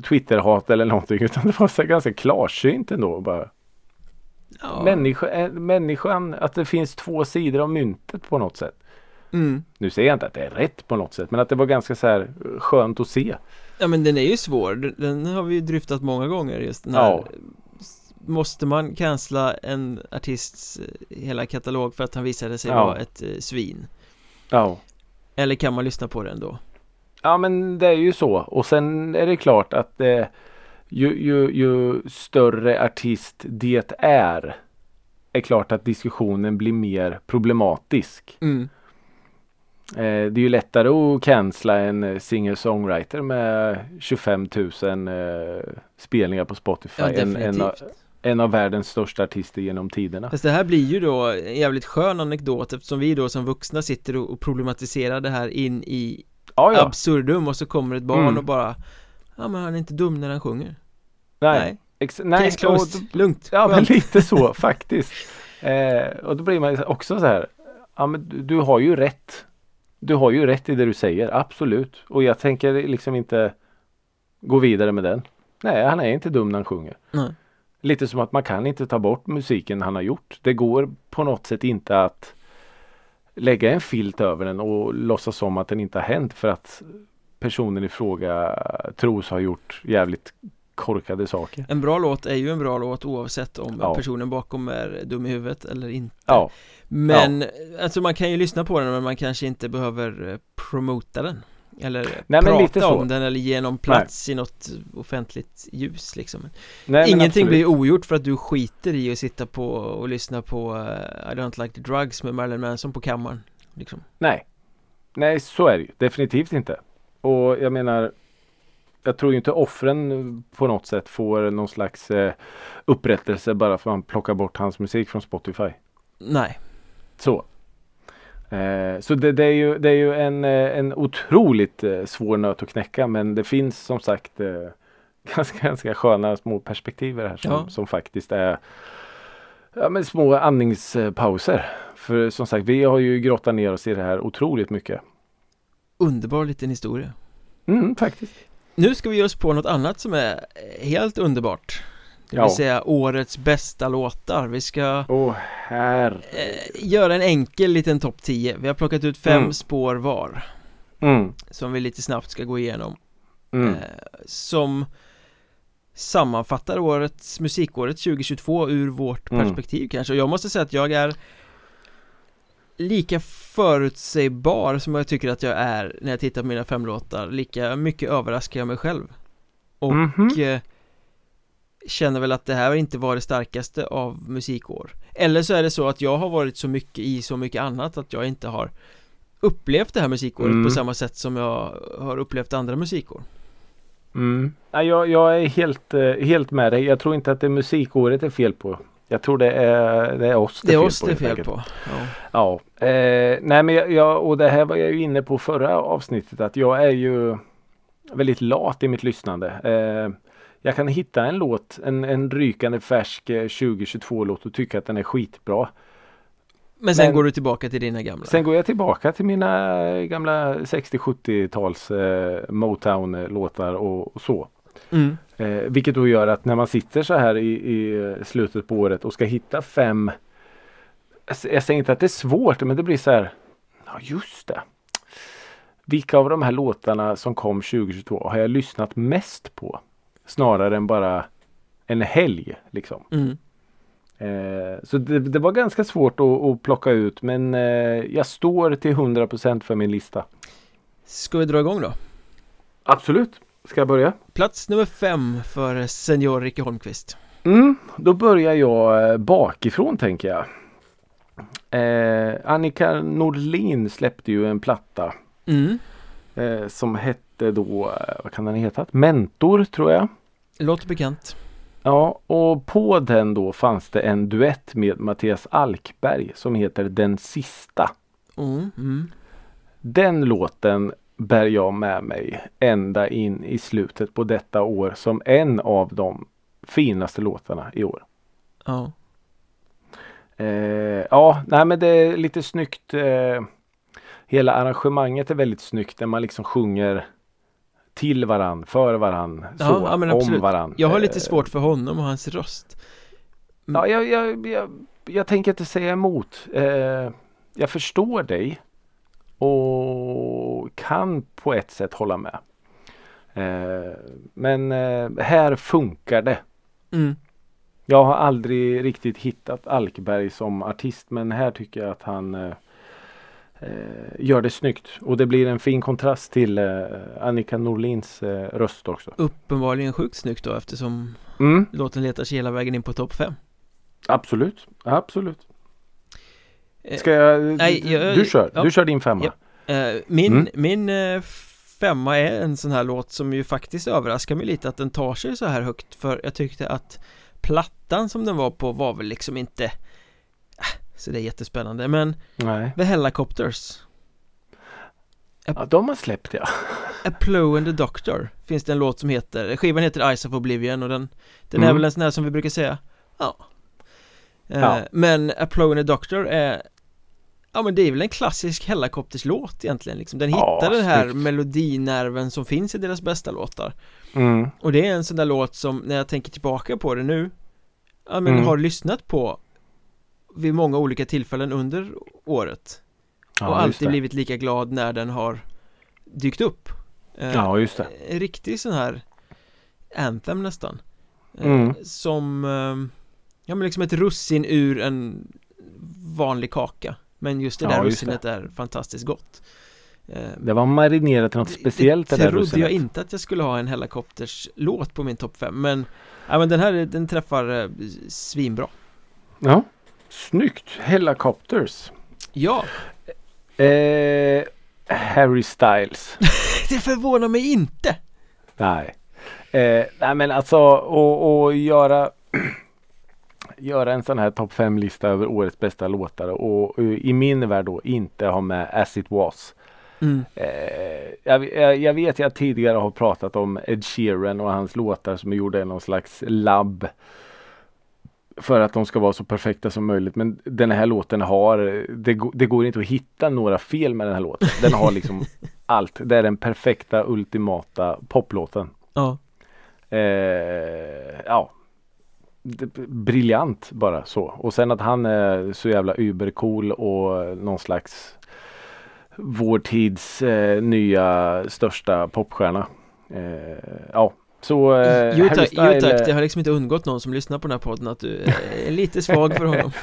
Twitterhat eller någonting utan det var så ganska klarsynt ändå. Bara. ja. Människa, eh, människan, att det finns två sidor av myntet på något sätt. Mm. Nu säger jag inte att det är rätt på något sätt men att det var ganska så här skönt att se. Ja men den är ju svår, den, den har vi ju dryftat många gånger just den här Ja. Måste man cancella en artists eh, hela katalog för att han visade sig Ja. vara ett eh, svin? Ja. Eller kan man lyssna på det ändå? Ja men det är ju så och sen är det klart att eh, ju, ju, ju större artist det är är klart att diskussionen blir mer problematisk. Mm. Eh, det är ju lättare att cancella en eh, singer-songwriter med 25 000 eh, spelningar på Spotify Ja än en, av- en av världens största artister genom tiderna. Fast det här blir ju då en jävligt skön anekdot eftersom vi då som vuxna sitter och problematiserar det här in i Ja, ja. absurdum och så kommer ett barn Mm. och bara Ja men han är inte dum när han sjunger Nej. Nej Ex nej, och, lugnt. Ja, men lite så *laughs* faktiskt. Eh, och då blir man också så här. Ja, men du, du har ju rätt. Du har ju rätt i det du säger, absolut. Och jag tänker liksom inte gå vidare med den. Nej, han är inte dum när han sjunger. Nej. Lite som att man kan inte ta bort musiken han har gjort. Det går på något sätt inte att lägga en filt över den och låtsas som att den inte har hänt för att personen i fråga tros ha gjort jävligt korkade saker. En bra låt är ju en bra låt oavsett om ja. personen bakom är dum i huvudet eller inte. Ja. Men ja. alltså man kan ju lyssna på den men man kanske inte behöver eh, promota den. Eller Nej, prata om den eller ge någon plats Nej. i något offentligt ljus liksom Nej, Ingenting blir ogjort för att du skiter i att sitta på och lyssna på uh, I don't like the drugs med Marilyn Manson på kammaren liksom. Nej Nej så är det ju definitivt inte Och jag menar Jag tror ju inte offren på något sätt får någon slags uh, upprättelse bara för att man plockar bort hans musik från Spotify Nej Så Eh, så det, det, är ju, det är ju en, eh, en otroligt eh, svår nöt att knäcka men det finns som sagt eh, *laughs* ganska, ganska sköna små perspektiv i det här som, ja. som faktiskt är ja, men små andningspauser. För som sagt vi har ju grottat ner oss i det här otroligt mycket. Underbar liten historia. Mm, faktiskt. Nu ska vi ge oss på något annat som är helt underbart. Det vill ja. säga årets bästa låtar Vi ska oh, här. Eh, Göra en enkel liten topp 10 Vi har plockat ut fem mm. spår var mm. Som vi lite snabbt ska gå igenom mm. eh, Som Sammanfattar årets musikåret 2022 ur vårt mm. perspektiv kanske Och jag måste säga att jag är Lika förutsägbar som jag tycker att jag är när jag tittar på mina fem låtar Lika mycket överraskar jag mig själv Och -hmm känner väl att det här inte var det starkaste av musikår Eller så är det så att jag har varit så mycket i så mycket annat att jag inte har upplevt det här musikåret mm. på samma sätt som jag har upplevt andra musikår mm. ja, jag, jag är helt, eh, helt med dig. Jag tror inte att det musikåret är fel på. Jag tror det är, det är oss det är, oss det är fel på. Ja, ja. Eh, nej men jag, jag, och det här var jag ju inne på förra avsnittet att jag är ju väldigt lat i mitt lyssnande. Eh, jag kan hitta en låt, en, en rykande färsk 2022 eh, låt och tycka att den är skitbra. Men sen Men, går du tillbaka till dina gamla? Sen går jag tillbaka till mina gamla 60-70-tals eh, Motown låtar och, och så. Mm. Eh, vilket då gör att när man sitter så här i, i slutet på året och ska hitta fem Jag säger inte att det är svårt men det blir så här Ja just det Vilka av de här låtarna som kom 2022 har jag lyssnat mest på? Snarare än bara en helg liksom. Mm. Eh, så det, det, var ganska svårt att, att plocka ut men eh, jag står till 100% för min lista. Ska vi dra igång då? Absolut. Ska jag börja? Plats nummer fem för senior Ricke Holmqvist. Mm, då börjar jag eh, bakifrån tänker jag. Eh, Annika Norlin släppte ju en platta. Mm. Eh, som hette då, eh, vad kan den heta? Mentor tror jag. Låter bekant. Ja, och på den då fanns det en duett med Mattias Alkberg som heter Den sista. Mm, mm. Den låten bär jag med mig ända in i slutet på detta år som en av de finaste låtarna i år. Ja. Eh, ja, nej men det är lite snyggt. Eh, hela arrangemanget är väldigt snyggt när man liksom sjunger till varann, för varann, så, ja, om varann. Jag har lite eh, svårt för honom och hans röst. Ja, jag, jag, jag, jag tänker inte säga emot. Eh, jag förstår dig och kan på ett sätt hålla med. Eh, men eh, här funkar det. Mm. Jag har aldrig riktigt hittat Alkberg som artist men här tycker jag att han eh, eh, gör det snyggt. Och det blir en fin kontrast till eh, Annika Norlins eh, röst också. Uppenbarligen sjukt snyggt då eftersom mm. låten letar sig hela vägen in på topp 5. Absolut, absolut. Ska jag, Nej, jag, du kör, ja, du kör din femma. Ja. Eh, min, mm. min eh, femma är en sån här låt som ju faktiskt överraskar mig lite att den tar sig så här högt för jag tyckte att plattan som den var på var väl liksom inte så det är jättespännande men Nej. The Helicopters Ja de har släppt ja *laughs* Aplow and the Doctor finns det en låt som heter Skivan heter Eyes of Oblivion och den Den är Mm. väl en sån här som vi brukar säga Ja Eh, Ja. Men Aplow and the Doctor är Ja men det är väl en klassisk Hellacopters-låt egentligen liksom Den Ja, hittar den här snyggt. melodinerven som finns i deras bästa låtar Mm. Och det är en sån där låt som när jag tänker tillbaka på det nu Ja men Mm. har lyssnat på Vid många olika tillfällen under året Ja, Och alltid det. blivit lika glad när den har dykt upp Eh, Ja, just det. En riktig sån här Anthem nästan Eh, Mm. Som eh, Ja men liksom ett russin ur en vanlig kaka Men just det Ja, där just russinet är fantastiskt gott Eh, Det var marinerat till något speciellt det, det där trodde jag inte att jag skulle ha en Hellacopters låt på min topp 5 Men Ja men den här den träffar eh, svinbra Ja. Snyggt. Hellacopters. Ja, Eh, Harry Styles. *laughs* det förvånar mig inte Nej. Eh, nej men alltså och, och göra Göra en sån här topp 5 lista över årets bästa låtar och, och i min värld då inte ha med As It Was. mm. Eh, jag, jag, vet jag tidigare har pratat om Ed Sheeran och hans låtar som gjorde någon slags labb. För att de ska vara så perfekta som möjligt. Men den här låten har, det, det går inte att hitta några fel med den här låten. Den har liksom *laughs* allt. Det är den perfekta ultimata poplåten. Ja, Eh, ja. Briljant bara så. Och sen att han är så jävla übercool och någon slags vår tids eh, nya största popstjärna. Eh, ja, så eh, jo Harry tack, jo tack, det har liksom inte undgått någon som lyssnar på den här podden att du är lite svag för honom *laughs*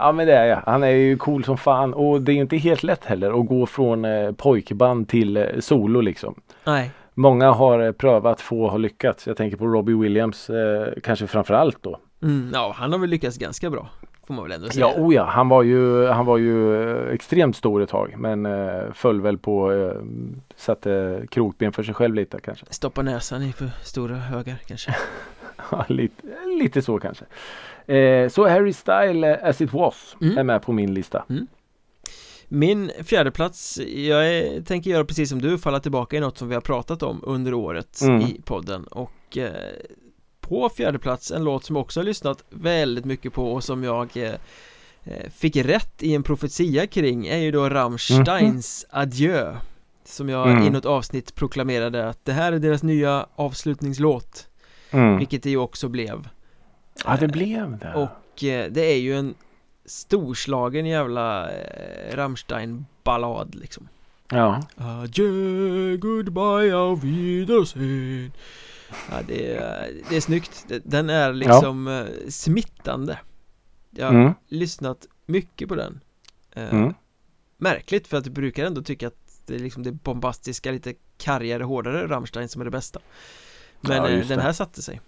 Ja men det är jag. Han är ju cool som fan och det är ju inte helt lätt heller att gå från eh, pojkband till eh, solo liksom. Nej, Många har eh, prövat, få har lyckats. Jag tänker på Robbie Williams eh, kanske framförallt då. mm, ja han har väl lyckats ganska bra Får man väl ändå säga Ja, oh ja, han var ju, han var ju eh, extremt stor ett tag men eh, föll väl på, eh, satte krokben för sig själv lite kanske. Stoppa näsan i för stora högar kanske *laughs* Ja, lite, lite så kanske. Eh, så Harry Style eh, As It Was Mm. är med på min lista. Min fjärde plats, jag är, tänker göra precis som du, falla tillbaka i något som vi har pratat om under året Mm. i podden och eh, på fjärde plats en låt som jag också har lyssnat väldigt mycket på och som jag eh, eh, fick rätt i en profetia kring är ju då Rammsteins Adjö som jag Mm. i något avsnitt proklamerade att det här är deras nya avslutningslåt Mm. vilket det ju också blev Ja det blev det. och eh, det är ju en storslagen jävla eh, Rammstein-ballad liksom. Ja. Adjö, goodbye, auf Wiedersehen Ja det är, det är snyggt, den är liksom eh, smittande. Jag har Mm. lyssnat mycket på den. Eh, Mm. Märkligt för att jag brukar ändå tycka att det är liksom det bombastiska, lite kargare, hårdare Rammstein som är det bästa. Men Ja, den här satte sig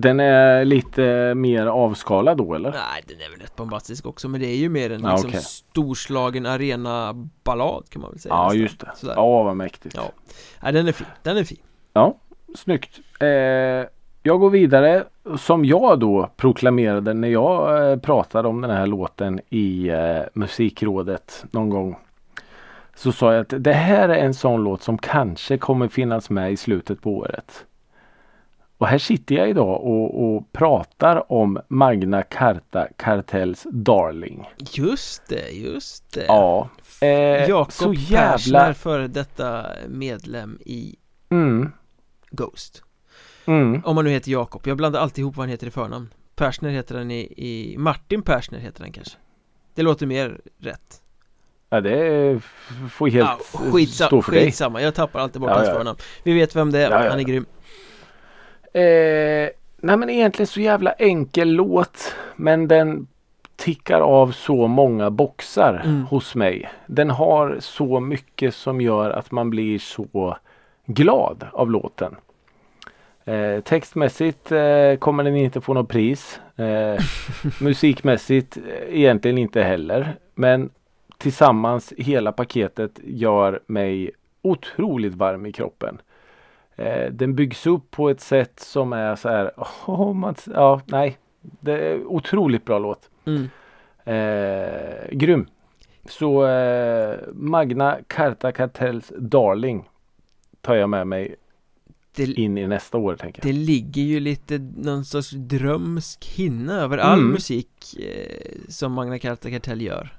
Den är lite mer avskalad då eller? Nej, den är väl rätt bombastisk också Men det är ju mer en Ja, liksom okej. storslagen arena-ballad kan man väl säga Ja nästan. just det. Sådär. Ja vad mäktigt. Ja. Nej, den är fin, den är fin Snyggt. Eh, jag går vidare som jag då proklamerade när jag eh, pratade om den här låten i eh, musikrådet någon gång. Så sa jag att det här är en sån låt som kanske kommer finnas med i slutet på året. Och här sitter jag idag och, och pratar om Magna Carta Kartells Darling. Just det, just det Ja. Eh, Jakob så Persner, jävla... före detta medlem i Mm, Ghost mm. Om man nu heter Jakob, jag blandar alltid ihop vad han heter i förnamn Persner heter han i, i Martin Persner heter han kanske Det låter mer rätt Ja det får helt ja, skitsa, stå för dig. Skitsamma, jag tappar alltid bort Ja, hans ja. förnamn Vi vet vem det är, ja. han är grym Eh, nej men egentligen så jävla enkel låt. Men den tickar av så många boxar Mm. hos mig. Den har så mycket som gör att man blir så glad av låten. Eh, textmässigt eh, kommer den inte få något pris. Eh, *laughs* musikmässigt eh, egentligen inte heller. Men tillsammans hela paketet gör mig otroligt varm i kroppen. Eh, den byggs upp på ett sätt som är så här, oh, man, ja nej. Det är otroligt bra låt. mm. Eh, grym. Så eh, Magna Carta Kartells Darling tar jag med mig Det, in i nästa år tänker jag. det ligger ju lite någon sorts drömsk hinna över all Mm. musik eh, som Magna Carta Kartell gör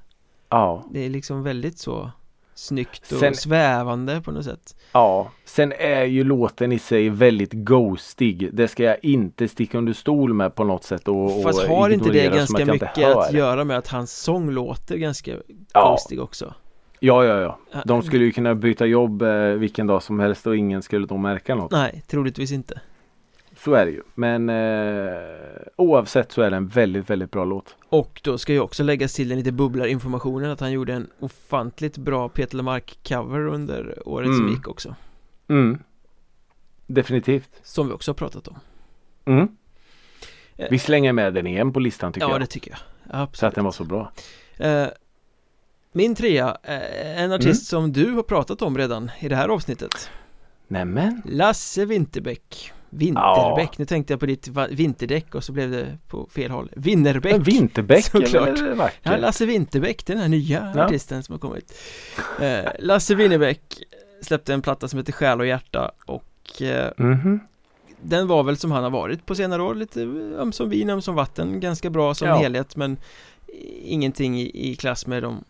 Ja, Det är liksom väldigt så snyggt och Sen- svävande på något sätt ja. Sen är ju låten i sig väldigt ghostig. Det ska jag inte sticka under stol med på något sätt och, Fast och har inte det ganska mycket att göra med att hans sång låter ganska Ja. ghostig också? Ja, ja, ja. Ja, De skulle ju kunna byta jobb eh, vilken dag som helst och ingen skulle då märka något. Nej, troligtvis inte Så är det ju. Men eh, oavsett så är det en väldigt, väldigt bra låt. Och då ska ju också läggas till den lite bubblar-informationen att han gjorde en ofantligt bra Peter Lemark-cover under året som Mm. gick också Mm. Definitivt. Som vi också har pratat om Mm. Eh. Vi slänger med den igen på listan tycker Ja, jag. det tycker jag Så att Absolut den var så bra. Eh, Min trea, eh, en artist Mm. som du har pratat om redan i det här avsnittet Nämen. Lasse Winterbäck Vinterbäck, nu tänkte jag på ditt vinterdäck och så blev det på fel håll Winnerbäck En vinterbäck *laughs* Såklart. är? Ja, Lasse Winterbäck, den här nya Ja. artisten som har kommit eh, Lasse Winnerbäck släppte en platta som heter Själ och hjärta och eh, Mhm. den var väl som han har varit på senare år, lite ömsom vin, ömsom vatten, ganska bra som Ja. helhet men ingenting i, i klass med de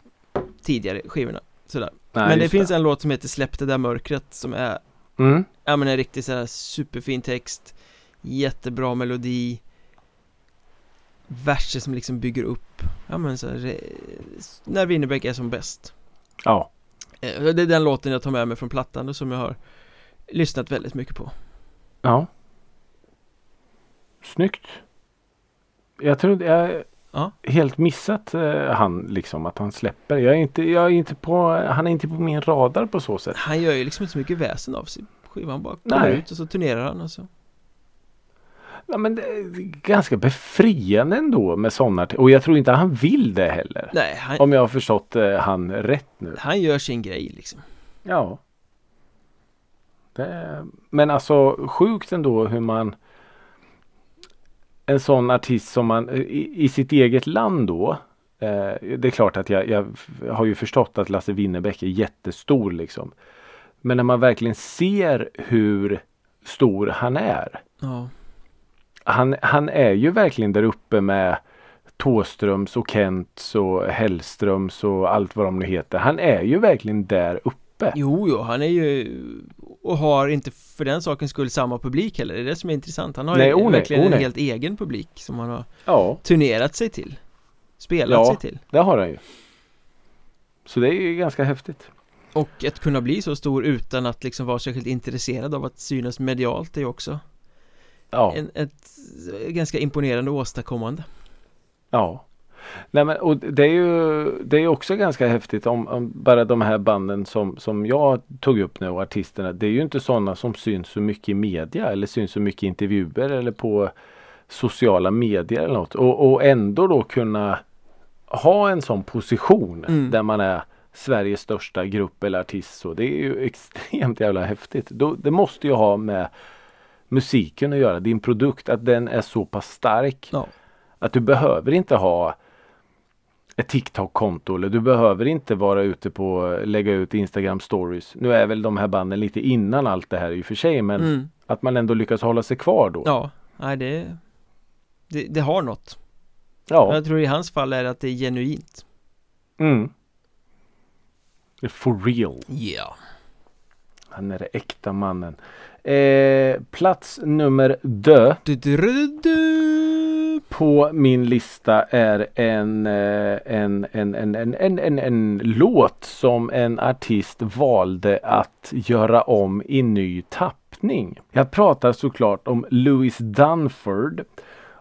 tidigare skivorna sådär. Nej, men det finns en låt som heter Släpp det där mörkret som är, Mm. ja men en riktigt såhär superfin text Jättebra melodi Verser som liksom bygger upp, ja men så här, när Winnerbäck är som bäst Ja. Eh, Det är den låten jag tar med mig från plattan och som jag har lyssnat väldigt mycket på Ja. Snyggt. Jag tror jag Ja. helt missat eh, han liksom att han släpper. Jag är inte, jag är inte på, han är inte på min radar på så sätt. Han gör ju liksom inte så mycket väsen av sig skivan bara kommer Nej. ut och så turnerar han och så Ja, men det är ganska befriande ändå med sådana Och jag tror inte han vill det heller. Nej, han, Om jag har förstått eh, han rätt nu. han gör sin grej liksom Ja. Det, men alltså sjukt ändå hur man en sån artist som man i, i sitt eget land då. Eh, det är klart att jag, jag har ju förstått att Lasse Winnerbäck är jättestor liksom. Men när man verkligen ser hur stor han är. Ja, Han, han är ju verkligen där uppe med Tåströms och Kents och Hellströms och allt vad de nu heter. Han är ju verkligen där uppe. jo, jo, han är ju och har inte för den sakens skull samma publik heller, det är det som är intressant Han har Nej, ju oh verkligen oh en helt egen publik som han har Ja. turnerat sig till Spelat Ja. sig till Det har han ju. Så det är ju ganska häftigt. Och att kunna bli så stor utan att liksom vara särskilt intresserad av att synas medialt är ju också Ja. en, ett ganska imponerande åstadkommande ja. Nej, men, och det är ju det är också ganska häftigt om, om bara de här banden som, som jag tog upp nu och artisterna. Det är ju inte sådana som syns så mycket i media eller syns så mycket i intervjuer eller på sociala medier eller något. Och, och ändå då kunna ha en sån position Mm. där man är Sveriges största grupp eller artist. Så det är ju *laughs* extremt jävla häftigt. Då, det måste ju ha med musiken att göra. Din produkt, att den är så pass stark. Ja. Att du behöver inte ha ett TikTok-konto eller du behöver inte vara ute på lägga ut Instagram stories. Nu är väl de här banden lite innan allt det här i och för sig men mm. att man ändå lyckas hålla sig kvar då. Ja, nej det, det Det har något Ja. Jag tror i hans fall är att det är genuint Mm. For real. Ja Han är det äkta mannen. Eh, plats nummer dö du, du, du, på min lista är en, eh, en, en, en, en, en, en, en låt som en artist valde att göra om i ny tappning. Jag pratar såklart om Louis Dunford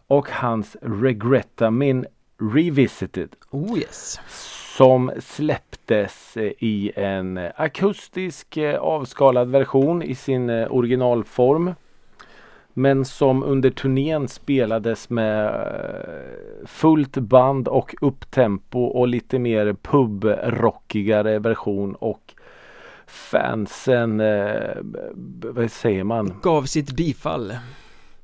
och hans Regretta Min Revisited. Oh yes som släpptes eh, i en eh, akustisk eh, avskalad version i sin originalform. Men som under turnén spelades med fullt band och upptempo och lite mer pubrockigare version och fansen, vad säger man? Gav sitt bifall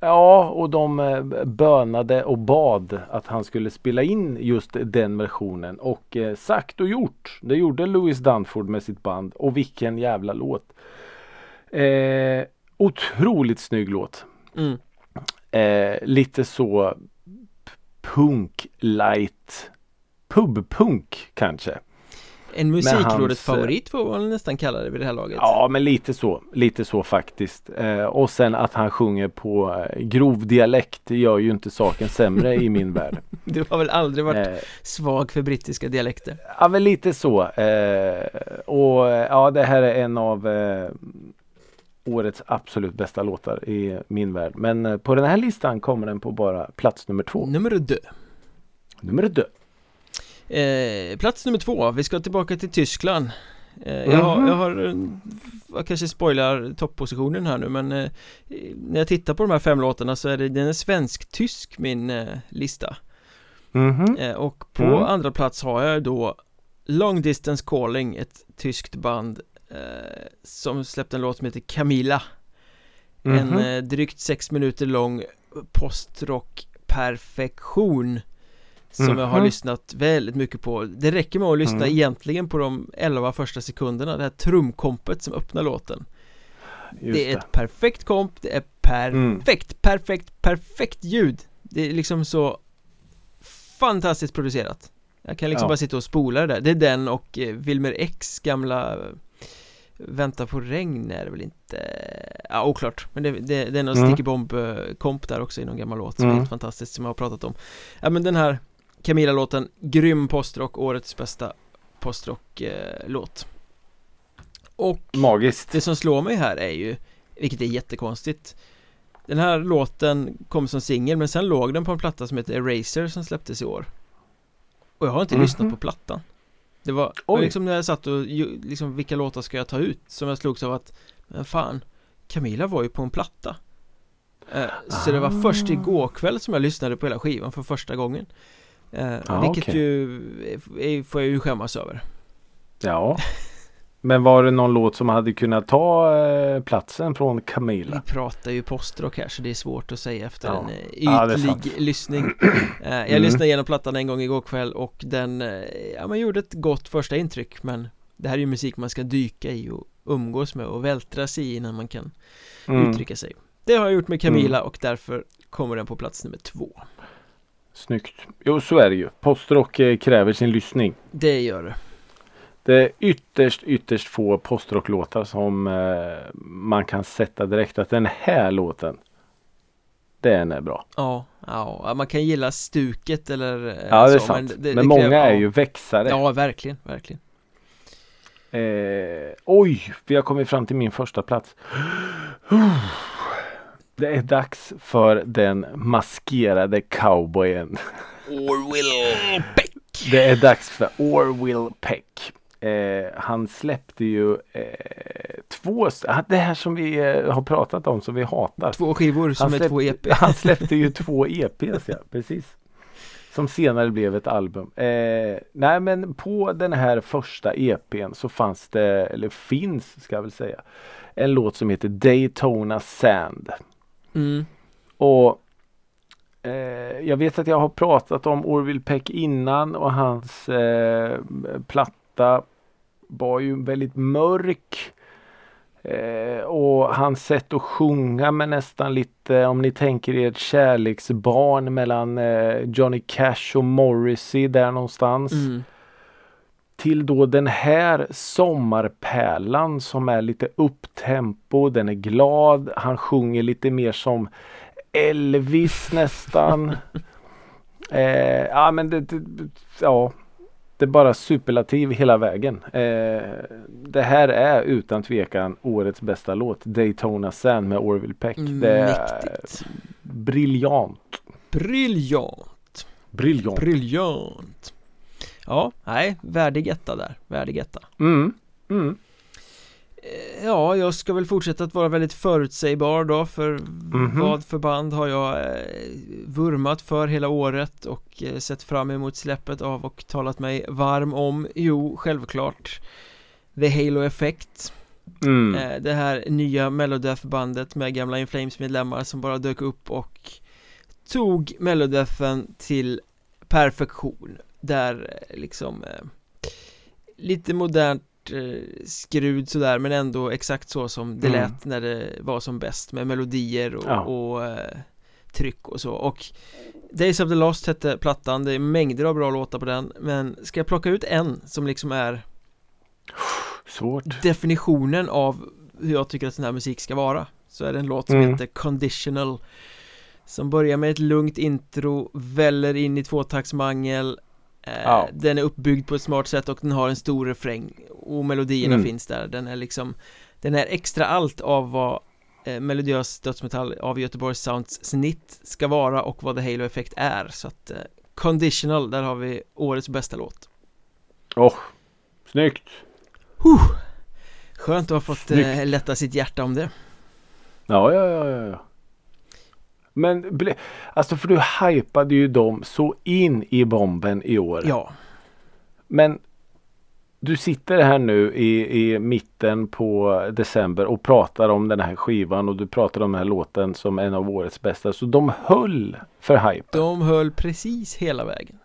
Ja, och de eh, bönade och bad att han skulle spela in just den versionen och eh, sagt och gjort. Det gjorde Louis Dunford med sitt band och vilken jävla låt. Eh, otroligt snygg låt. Mm. Eh, lite så punk light pubpunk kanske. En musikrådet hans, eh, favorit får man nästan kalla det vid det här laget. Ja men lite så, lite så faktiskt. Eh, och sen att han sjunger på eh, grov dialekt gör ju inte saken sämre i min *laughs* värld. Du har väl aldrig varit Eh, svag för brittiska dialekter? ja men lite så. Eh, och eh, ja det här är en av årets absolut bästa låtar i min värld. Men på den här listan kommer den på bara plats nummer två. Nummer dö. Nummer dö. Eh, plats nummer två, vi ska tillbaka till Tyskland eh, jag, har, Mhm. jag har, eh, jag kanske spoilar toppositionen här nu men eh, När jag tittar på de här fem låtarna så är det, den är svensk-tysk min eh, lista Mhm. eh, Och på Mm. andra plats har jag då Long Distance Calling, ett tyskt band Som släppte en låt som heter Camila En Mhm. drygt sex minuter lång postrock perfektion Som jag har Mhm. lyssnat väldigt mycket på Det räcker med att lyssna Mm. egentligen på de 11 första sekunderna Det här trumkompet som öppnar låten Just Det är ett perfekt komp, det är perfekt, perfekt, perfekt ljud Det är liksom så fantastiskt producerat Jag kan liksom Ja. bara sitta och spola det där Det är den och eh, Wilmer X gamla Vänta på regn är det väl inte Ja oklart Men det, det, det är någon Mm. Sticky Bomb eh, komp där också i någon gammal låt som är Mm. helt fantastiskt som jag har pratat om Ja men den här Camilla-låten Grym postrock, årets bästa postrock-låt Och Magiskt. det som slår mig här är ju Vilket är jättekonstigt Den här låten kom som singel men sen låg den på en platta som heter Eraser som släpptes i år. Och jag har inte Mhm. lyssnat på plattan. Det var, var liksom när jag satt och liksom vilka låtar ska jag ta ut? Som jag slogs av att Men fan Camilla var ju på en platta. Eh, Så det var först Ah. igår kväll som jag lyssnade på hela skivan för första gången eh, Ah, Vilket okej. ju får jag ju skämmas över Ja. Men var det någon låt som hade kunnat ta eh, platsen från Camilla? Vi pratar ju postrock här så det är svårt att säga efter Ja. en eh, Ja, ytlig sant. lyssning *clears throat* eh, Jag Mm. lyssnade igenom plattan en gång igår kväll och den, ja man gjorde ett gott första intryck men Det här är ju musik man ska dyka i och umgås med och vältra sig i innan man kan Mm. uttrycka sig Det har jag gjort med Camila och därför kommer den på plats nummer två Snyggt. Jo så är det ju. Postrock eh, kräver sin lyssning. Det gör det Det är ytterst ytterst få postrocklåtar som eh, man kan sätta direkt att den här låten Den är bra. Ja, ja, man kan gilla stuket eller eh, Ja det är så, sant. Men, det- det många kräver- är ja. ju växare. Ja, verkligen, verkligen Eh, oj, vi har kommit fram till min första plats. Det är dags för den maskerade cowboyen. Orwell Peck Det är dags för Orville Peck. Eh, han släppte ju eh, två, det här som vi eh, har pratat om som vi hatar. Två skivor som Han är två EP *laughs* Han släppte ju två EPs ja, precis. Som senare blev ett album. Eh, nej men på den här första EPn så fanns det, eller finns ska jag väl säga, en låt som heter Daytona Sand. Mm. Och eh, jag vet att jag har pratat om Orville Peck innan och hans eh, platta var ju väldigt mörk. Eh, och hans sätt att sjunga med nästan lite, om ni tänker er ett kärleksbarn mellan eh, Johnny Cash och Morrissey där någonstans. Mm. Till då den här sommarpärlan som är lite upptempo, den är glad, han sjunger lite mer som Elvis nästan. *laughs* eh, ja men det, det, ja, det är bara superlativ hela vägen. Eh, det här är utan tvekan årets bästa låt, Daytona Sand med Orville Peck. Det är briljant. Briljant Briljant. Briljant Ja, nej, värdig etta där, värdig etta Mm. Mm. Eh, Ja, jag ska väl fortsätta att vara väldigt förutsägbar då för Mhm. vad för band har jag eh, vurmat för hela året och eh, sett fram emot släppet av och talat mig varm om Jo, självklart The Halo Effect Mm. Det här nya Melodeath-bandet med gamla In Flames medlemmar som bara dök upp och tog Melodeathen till perfektion Där eh, liksom eh, lite modernt eh, skrud sådär men ändå exakt så som det Mm. lät när det var som bäst med melodier och, Ja. och tryck och så och Days of the Lost hette plattan, det är mängder av bra låtar på den men ska jag plocka ut en som liksom är Svårt. definitionen av hur jag tycker att sån här musik ska vara så är det en låt som Mm. heter Conditional som börjar med ett lugnt intro, väller in i tvåtaktsmangel Ja. Den är uppbyggd på ett smart sätt och den har en stor refräng och melodierna Mm. finns där Den är liksom Den är extra allt av vad eh, melodiös dödsmetall av Göteborgs Sounds snitt ska vara och vad The Halo Effect är så att eh, Conditional, där har vi årets bästa låt Åh, snyggt. Skönt att ha fått eh, lätta sitt hjärta om det Ja, ja, ja, ja, ja. Men alltså för du hypade ju dem så in i bomben i år. Ja, Men du sitter här nu i, i mitten på december och pratar om den här skivan och du pratar om den här låten som en av årets bästa. Så de höll för hypen. de höll precis hela vägen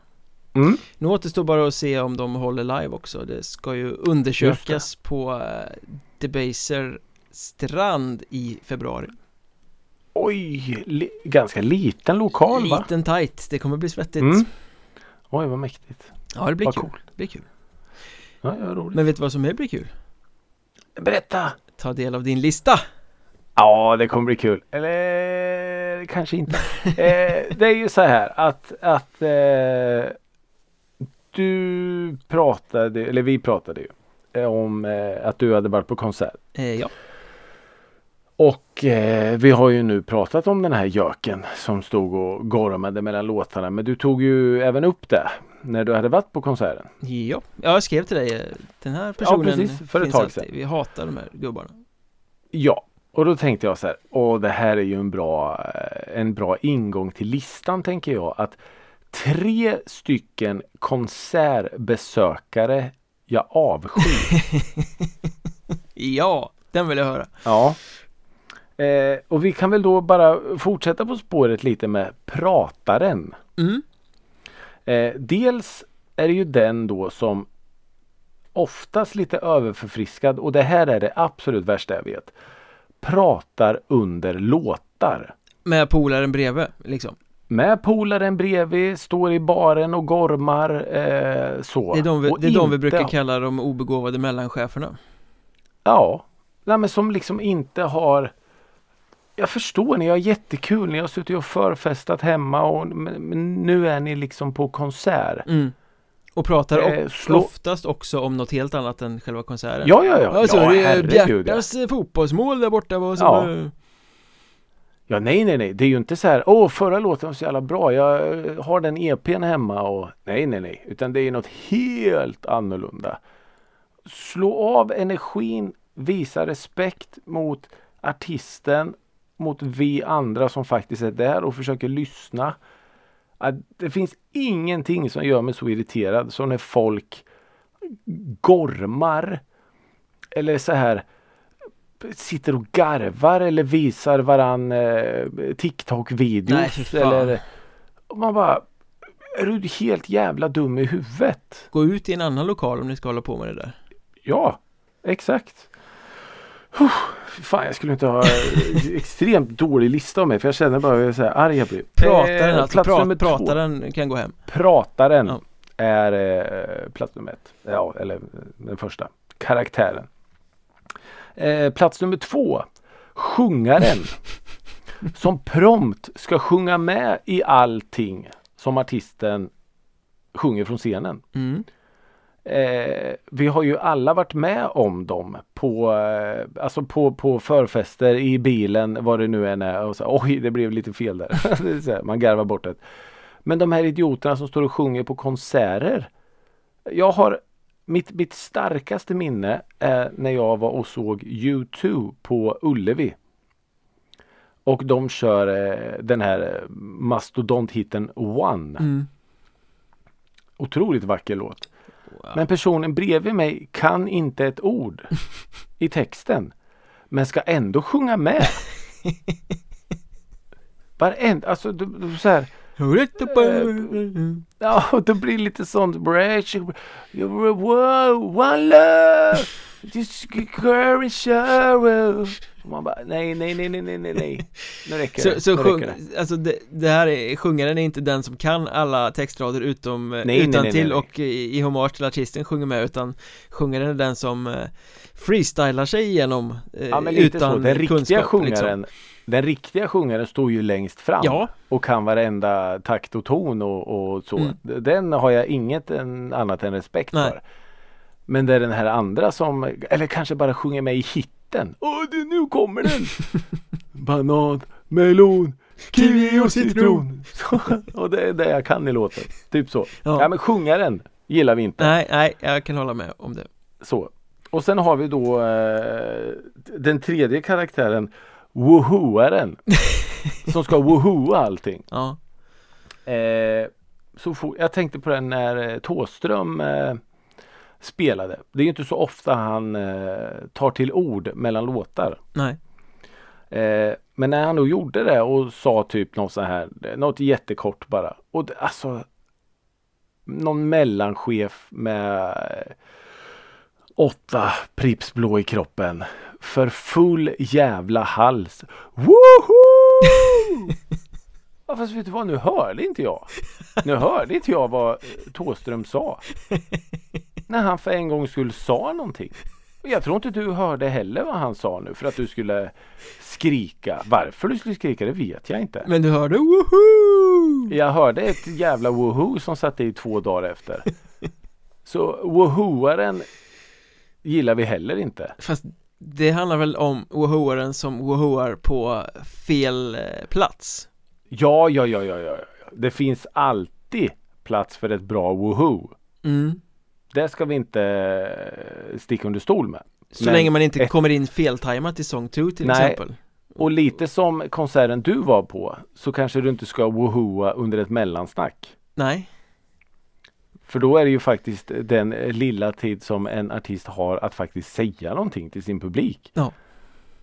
Mm. Nu återstår bara att se om de håller live också Det ska ju undersökas på eh, Debaser strand i februari Oj, li, ganska liten lokal va? Liten tight, det kommer bli svettigt Mm. Oj, vad mäktigt. Ja, det blir Vad kul. cool. det blir kul Ja, ja, roligt. Men vet du vad som mer blir kul? Berätta! Ta del av din lista Ja, det kommer bli kul. Eller kanske inte. *laughs* eh, det är ju så här att, att eh, du pratade, eller vi pratade ju om eh, att du hade varit på konsert. eh, Ja, Och eh, vi har ju nu pratat om den här göken som stod och gormade mellan låtarna. Men du tog ju även upp det när du hade varit på konserten. ja, ja jag skrev till dig eh, Den här personen precis, för ett tag sedan. Vi hatar de här gubbarna Ja, och då tänkte jag så här. Åh, det här är ju en bra, eh, en bra ingång till listan tänker jag. Att tre stycken konsertbesökare jag avskyr. *laughs* Ja, den vill jag höra ja. Eh, och vi kan väl då bara fortsätta på spåret lite med prataren. mm. Eh, dels är det ju den då som oftast lite överförfriskad och det här är det absolut värsta jag vet. Pratar under låtar. Med polaren bredvid liksom Med polaren bredvid, står i baren och gormar eh, så. Det är de vi, det är de vi inte- brukar kalla de obegåvade mellancheferna Ja, nej, men som liksom inte har Jag förstår, ni har jättekul, ni har suttit och förfestat hemma och men, nu är ni liksom på konsert. mm. Och pratar Eh, slå- oftast också om något helt annat än själva konserten Ja, ja, ja. Alltså ja, det är herregud, ja. Bjärtas eh, fotbollsmål där borta var så Ja. bara- Ja, nej, nej, nej. Det är ju inte så här. Åh, förra låten var så jävla bra. Jag eh, har den EPn hemma och nej, nej, nej. Utan det är något helt annorlunda. Slå av energin. Visa respekt mot artisten. Mot vi andra som faktiskt är där och försöker lyssna. Att Det finns ingenting som gör mig så irriterad som när folk gormar. Eller så här sitter och garvar eller visar varann eh, TikTok-videos. Eller man bara Är du helt jävla dum i huvudet? Gå ut i en annan lokal om ni ska hålla på med det där Ja, exakt. Fan, jag skulle inte ha eh, extremt dålig lista om mig för jag känner bara hur arg jag blir. Prataren Eh, alltså, plats pra, nummer två. prataren kan gå hem Prataren Ja. är eh, plats nummer ett. Ja, eller eh, den första. Karaktären. Eh, plats nummer två. Sjungaren. *laughs* som prompt ska sjunga med i allting som artisten sjunger från scenen. mm. Eh, vi har ju alla varit med om dem på, eh, alltså på, på förfester i bilen vad det nu än är och så, oj det blev lite fel där. *laughs* Så här, Man garvar bort det. Men de här idioterna som står och sjunger på konserter. Jag har mitt, mitt starkaste minne är när jag var och såg U2 på Ullevi. Och de kör eh, den här eh, mastodonthitten One. Mm. Otroligt vacker låt. Ja. Men personen bredvid mig kan inte ett ord i texten. Men ska ändå sjunga med. *laughs* Varenda, alltså du, du, så här. Ja, och det blir lite sånt. One love. Just girl in Man bara nej, nej, nej, nej, nej, nej, nej. Nu räcker det. Så, så nu sjung, det. alltså det, det här är, sjungaren är inte den som kan alla textrader utom nej, nej, utan nej, till nej. och i, i hommage till artisten sjunger med utan sjungaren är den som eh, freestylar sig igenom eh, Ja, men lite utan så. Den riktiga kunskap, sjungaren liksom. Den riktiga sjungaren står ju längst fram Ja, och kan varenda takt och ton och, och så. Mm. Den har jag inget en, annat än respekt Nej. för. Men det är den här andra som, eller kanske bara sjunger med i hitten. Åh, det, nu kommer den! *laughs* Banan, melon, kiwi och citron. Och *laughs* det är det jag kan i låten. Typ så. Ja. Ja, men sjungaren gillar vi inte. nej, nej, jag kan hålla med om det Så. Och sen har vi då eh, den tredje karaktären Woohooaren *laughs* Som ska woohooa allting Ja, eh, så for, Jag tänkte på den när eh, Tåström eh, spelade Det är ju inte så ofta han eh, tar till ord mellan låtar nej, eh, Men när han då gjorde det och sa typ något så här Något jättekort bara och det, alltså Någon mellanchef med eh, åtta Pripps blå i kroppen för full jävla hals. Woho! ja, fast vet du vad, nu hörde inte jag. Nu hörde inte jag vad eh, Tåström sa. När han för en gång skulle sa någonting. Jag tror inte du hörde heller vad han sa nu för att du skulle skrika. Varför du skulle skrika det vet jag inte. men du hörde woho! Jag hörde ett jävla woho som satt i två dagar efter. Så wohoaren gillar vi heller inte. Fast det handlar väl om wohoaren som wohoar på fel eh, plats Ja, ja, ja, ja, ja. ja. Det finns alltid plats för ett bra woho. mm. Det ska vi inte eh, sticka under stol med. Så Men länge man inte ett- kommer in feltajmat i sång 2 till Nej. exempel Och lite som konserten du var på så kanske du inte ska wohoa under ett mellansnack. Nej, För då är det ju faktiskt den lilla tid som en artist har att faktiskt säga någonting till sin publik. Ja.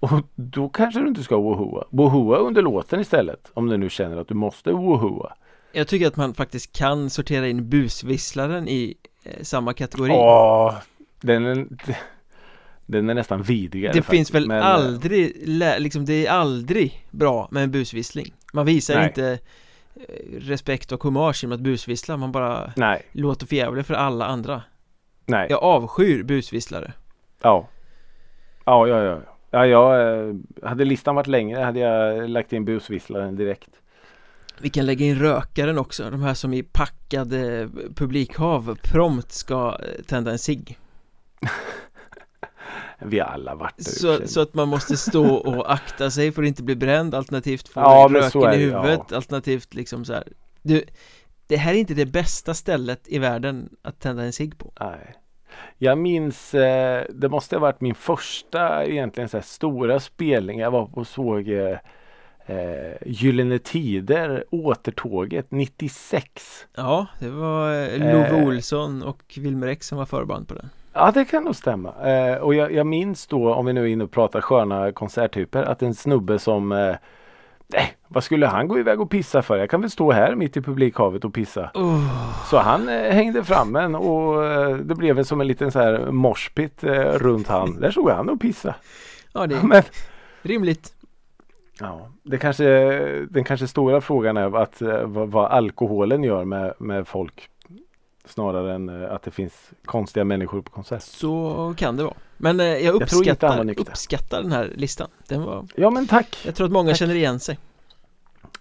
Och då kanske du inte ska wohoa. Wohoa under låten istället. Om du nu känner att du måste wohoa. jag tycker att man faktiskt kan sortera in busvisslaren i samma kategori Åh, den är, den är nästan vidrigare Det faktiskt. finns väl Men, eh, aldrig, liksom det är aldrig bra med en busvissling Man visar Nej. inte eh, respekt och hommage genom att busvissla, man bara Nej, låter förjävlig för alla andra nej. Jag avskyr busvisslare Ja. Ja, ja, ja. ja jag, eh, hade listan varit längre hade jag lagt in busvisslaren direkt. Vi kan lägga in rökaren också, de här som i packade publikhav prompt ska eh, tända en cigg *laughs* Vi har alla varit där. så, så att man måste stå och akta sig för att inte bli bränd alternativt få Ja, röken i det, ja. huvudet alternativt liksom så här. Du, det här är inte det bästa stället i världen att tända en cigg på Nej. Jag minns, eh, det måste ha varit min första egentligen så här stora spelning. Jag var på och såg eh, eh, Gyllene Tider, Återtåget 96. Ja, det var eh, Love Eh. Olsson och Wilmer X som var förband på den Ja det kan nog stämma. Eh, och jag, jag minns då, om vi nu är inne och pratar sköna konserttyper, att en snubbe som eh, Nej, vad skulle han gå iväg och pissa för? Jag kan väl stå här mitt i publikhavet och pissa. oh, Så han eh, hängde fram en och eh, det blev som en liten så här moshpit eh, runt han. Där stod han och pissa. Ja, det är *laughs* Men rimligt ja, det kanske, den kanske stora frågan är att, eh, vad, vad alkoholen gör med, med folk. Snarare än eh, att det finns konstiga människor på konsert. Så kan det vara Men eh, jag uppskattar, nykter. uppskattar den här listan Den var, Ja men tack! jag tror att många Tack. känner igen sig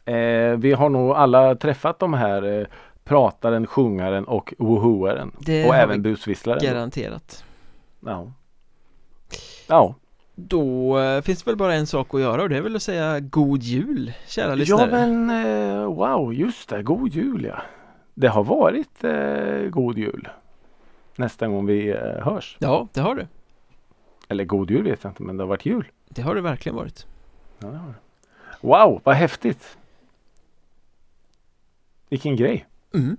Eh, vi har nog alla träffat de här eh, prataren, sjungaren och wohoaren. Det och även vi busvisslaren. Garanterat Ja. Ja. Då eh, finns det väl bara en sak att göra och det är väl att säga God Jul, kära ja lyssnare men eh, wow, just det, god jul ja. Det har varit eh, god jul. Nästa gång vi eh, hörs. Ja, det har det Eller god jul vet jag inte men det har varit jul. Det har det verkligen varit Ja, det har det. Wow, vad häftigt. Vilken grej. mm.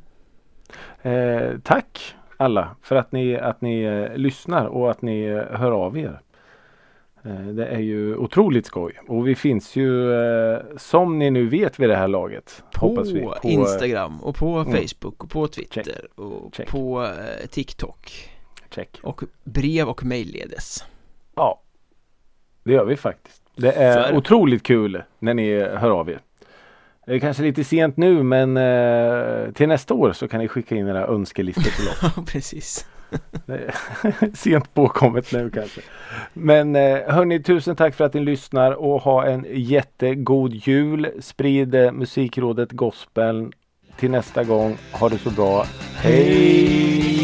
Eh, tack alla för att ni, att ni eh, lyssnar och att ni hör av er. Eh, det är ju otroligt skoj och vi finns ju eh, som ni nu vet vid det här laget. På, vi, på Instagram och på Mm. Facebook och på Twitter Check. och Check. på eh, TikTok check. och brev och mejlledes. Ja, det gör vi faktiskt. Det är, det. otroligt kul när ni hör av er. Det är kanske lite sent nu men eh, till nästa år så kan ni skicka in era önskelistor till oss. *laughs* Precis. *laughs* *laughs* Sent påkommet nu kanske. Men eh, hörni, tusen tack för att ni lyssnar och ha en jättegod jul. Sprid eh, musikrådet gospeln till nästa gång. Ha det så bra. Hej!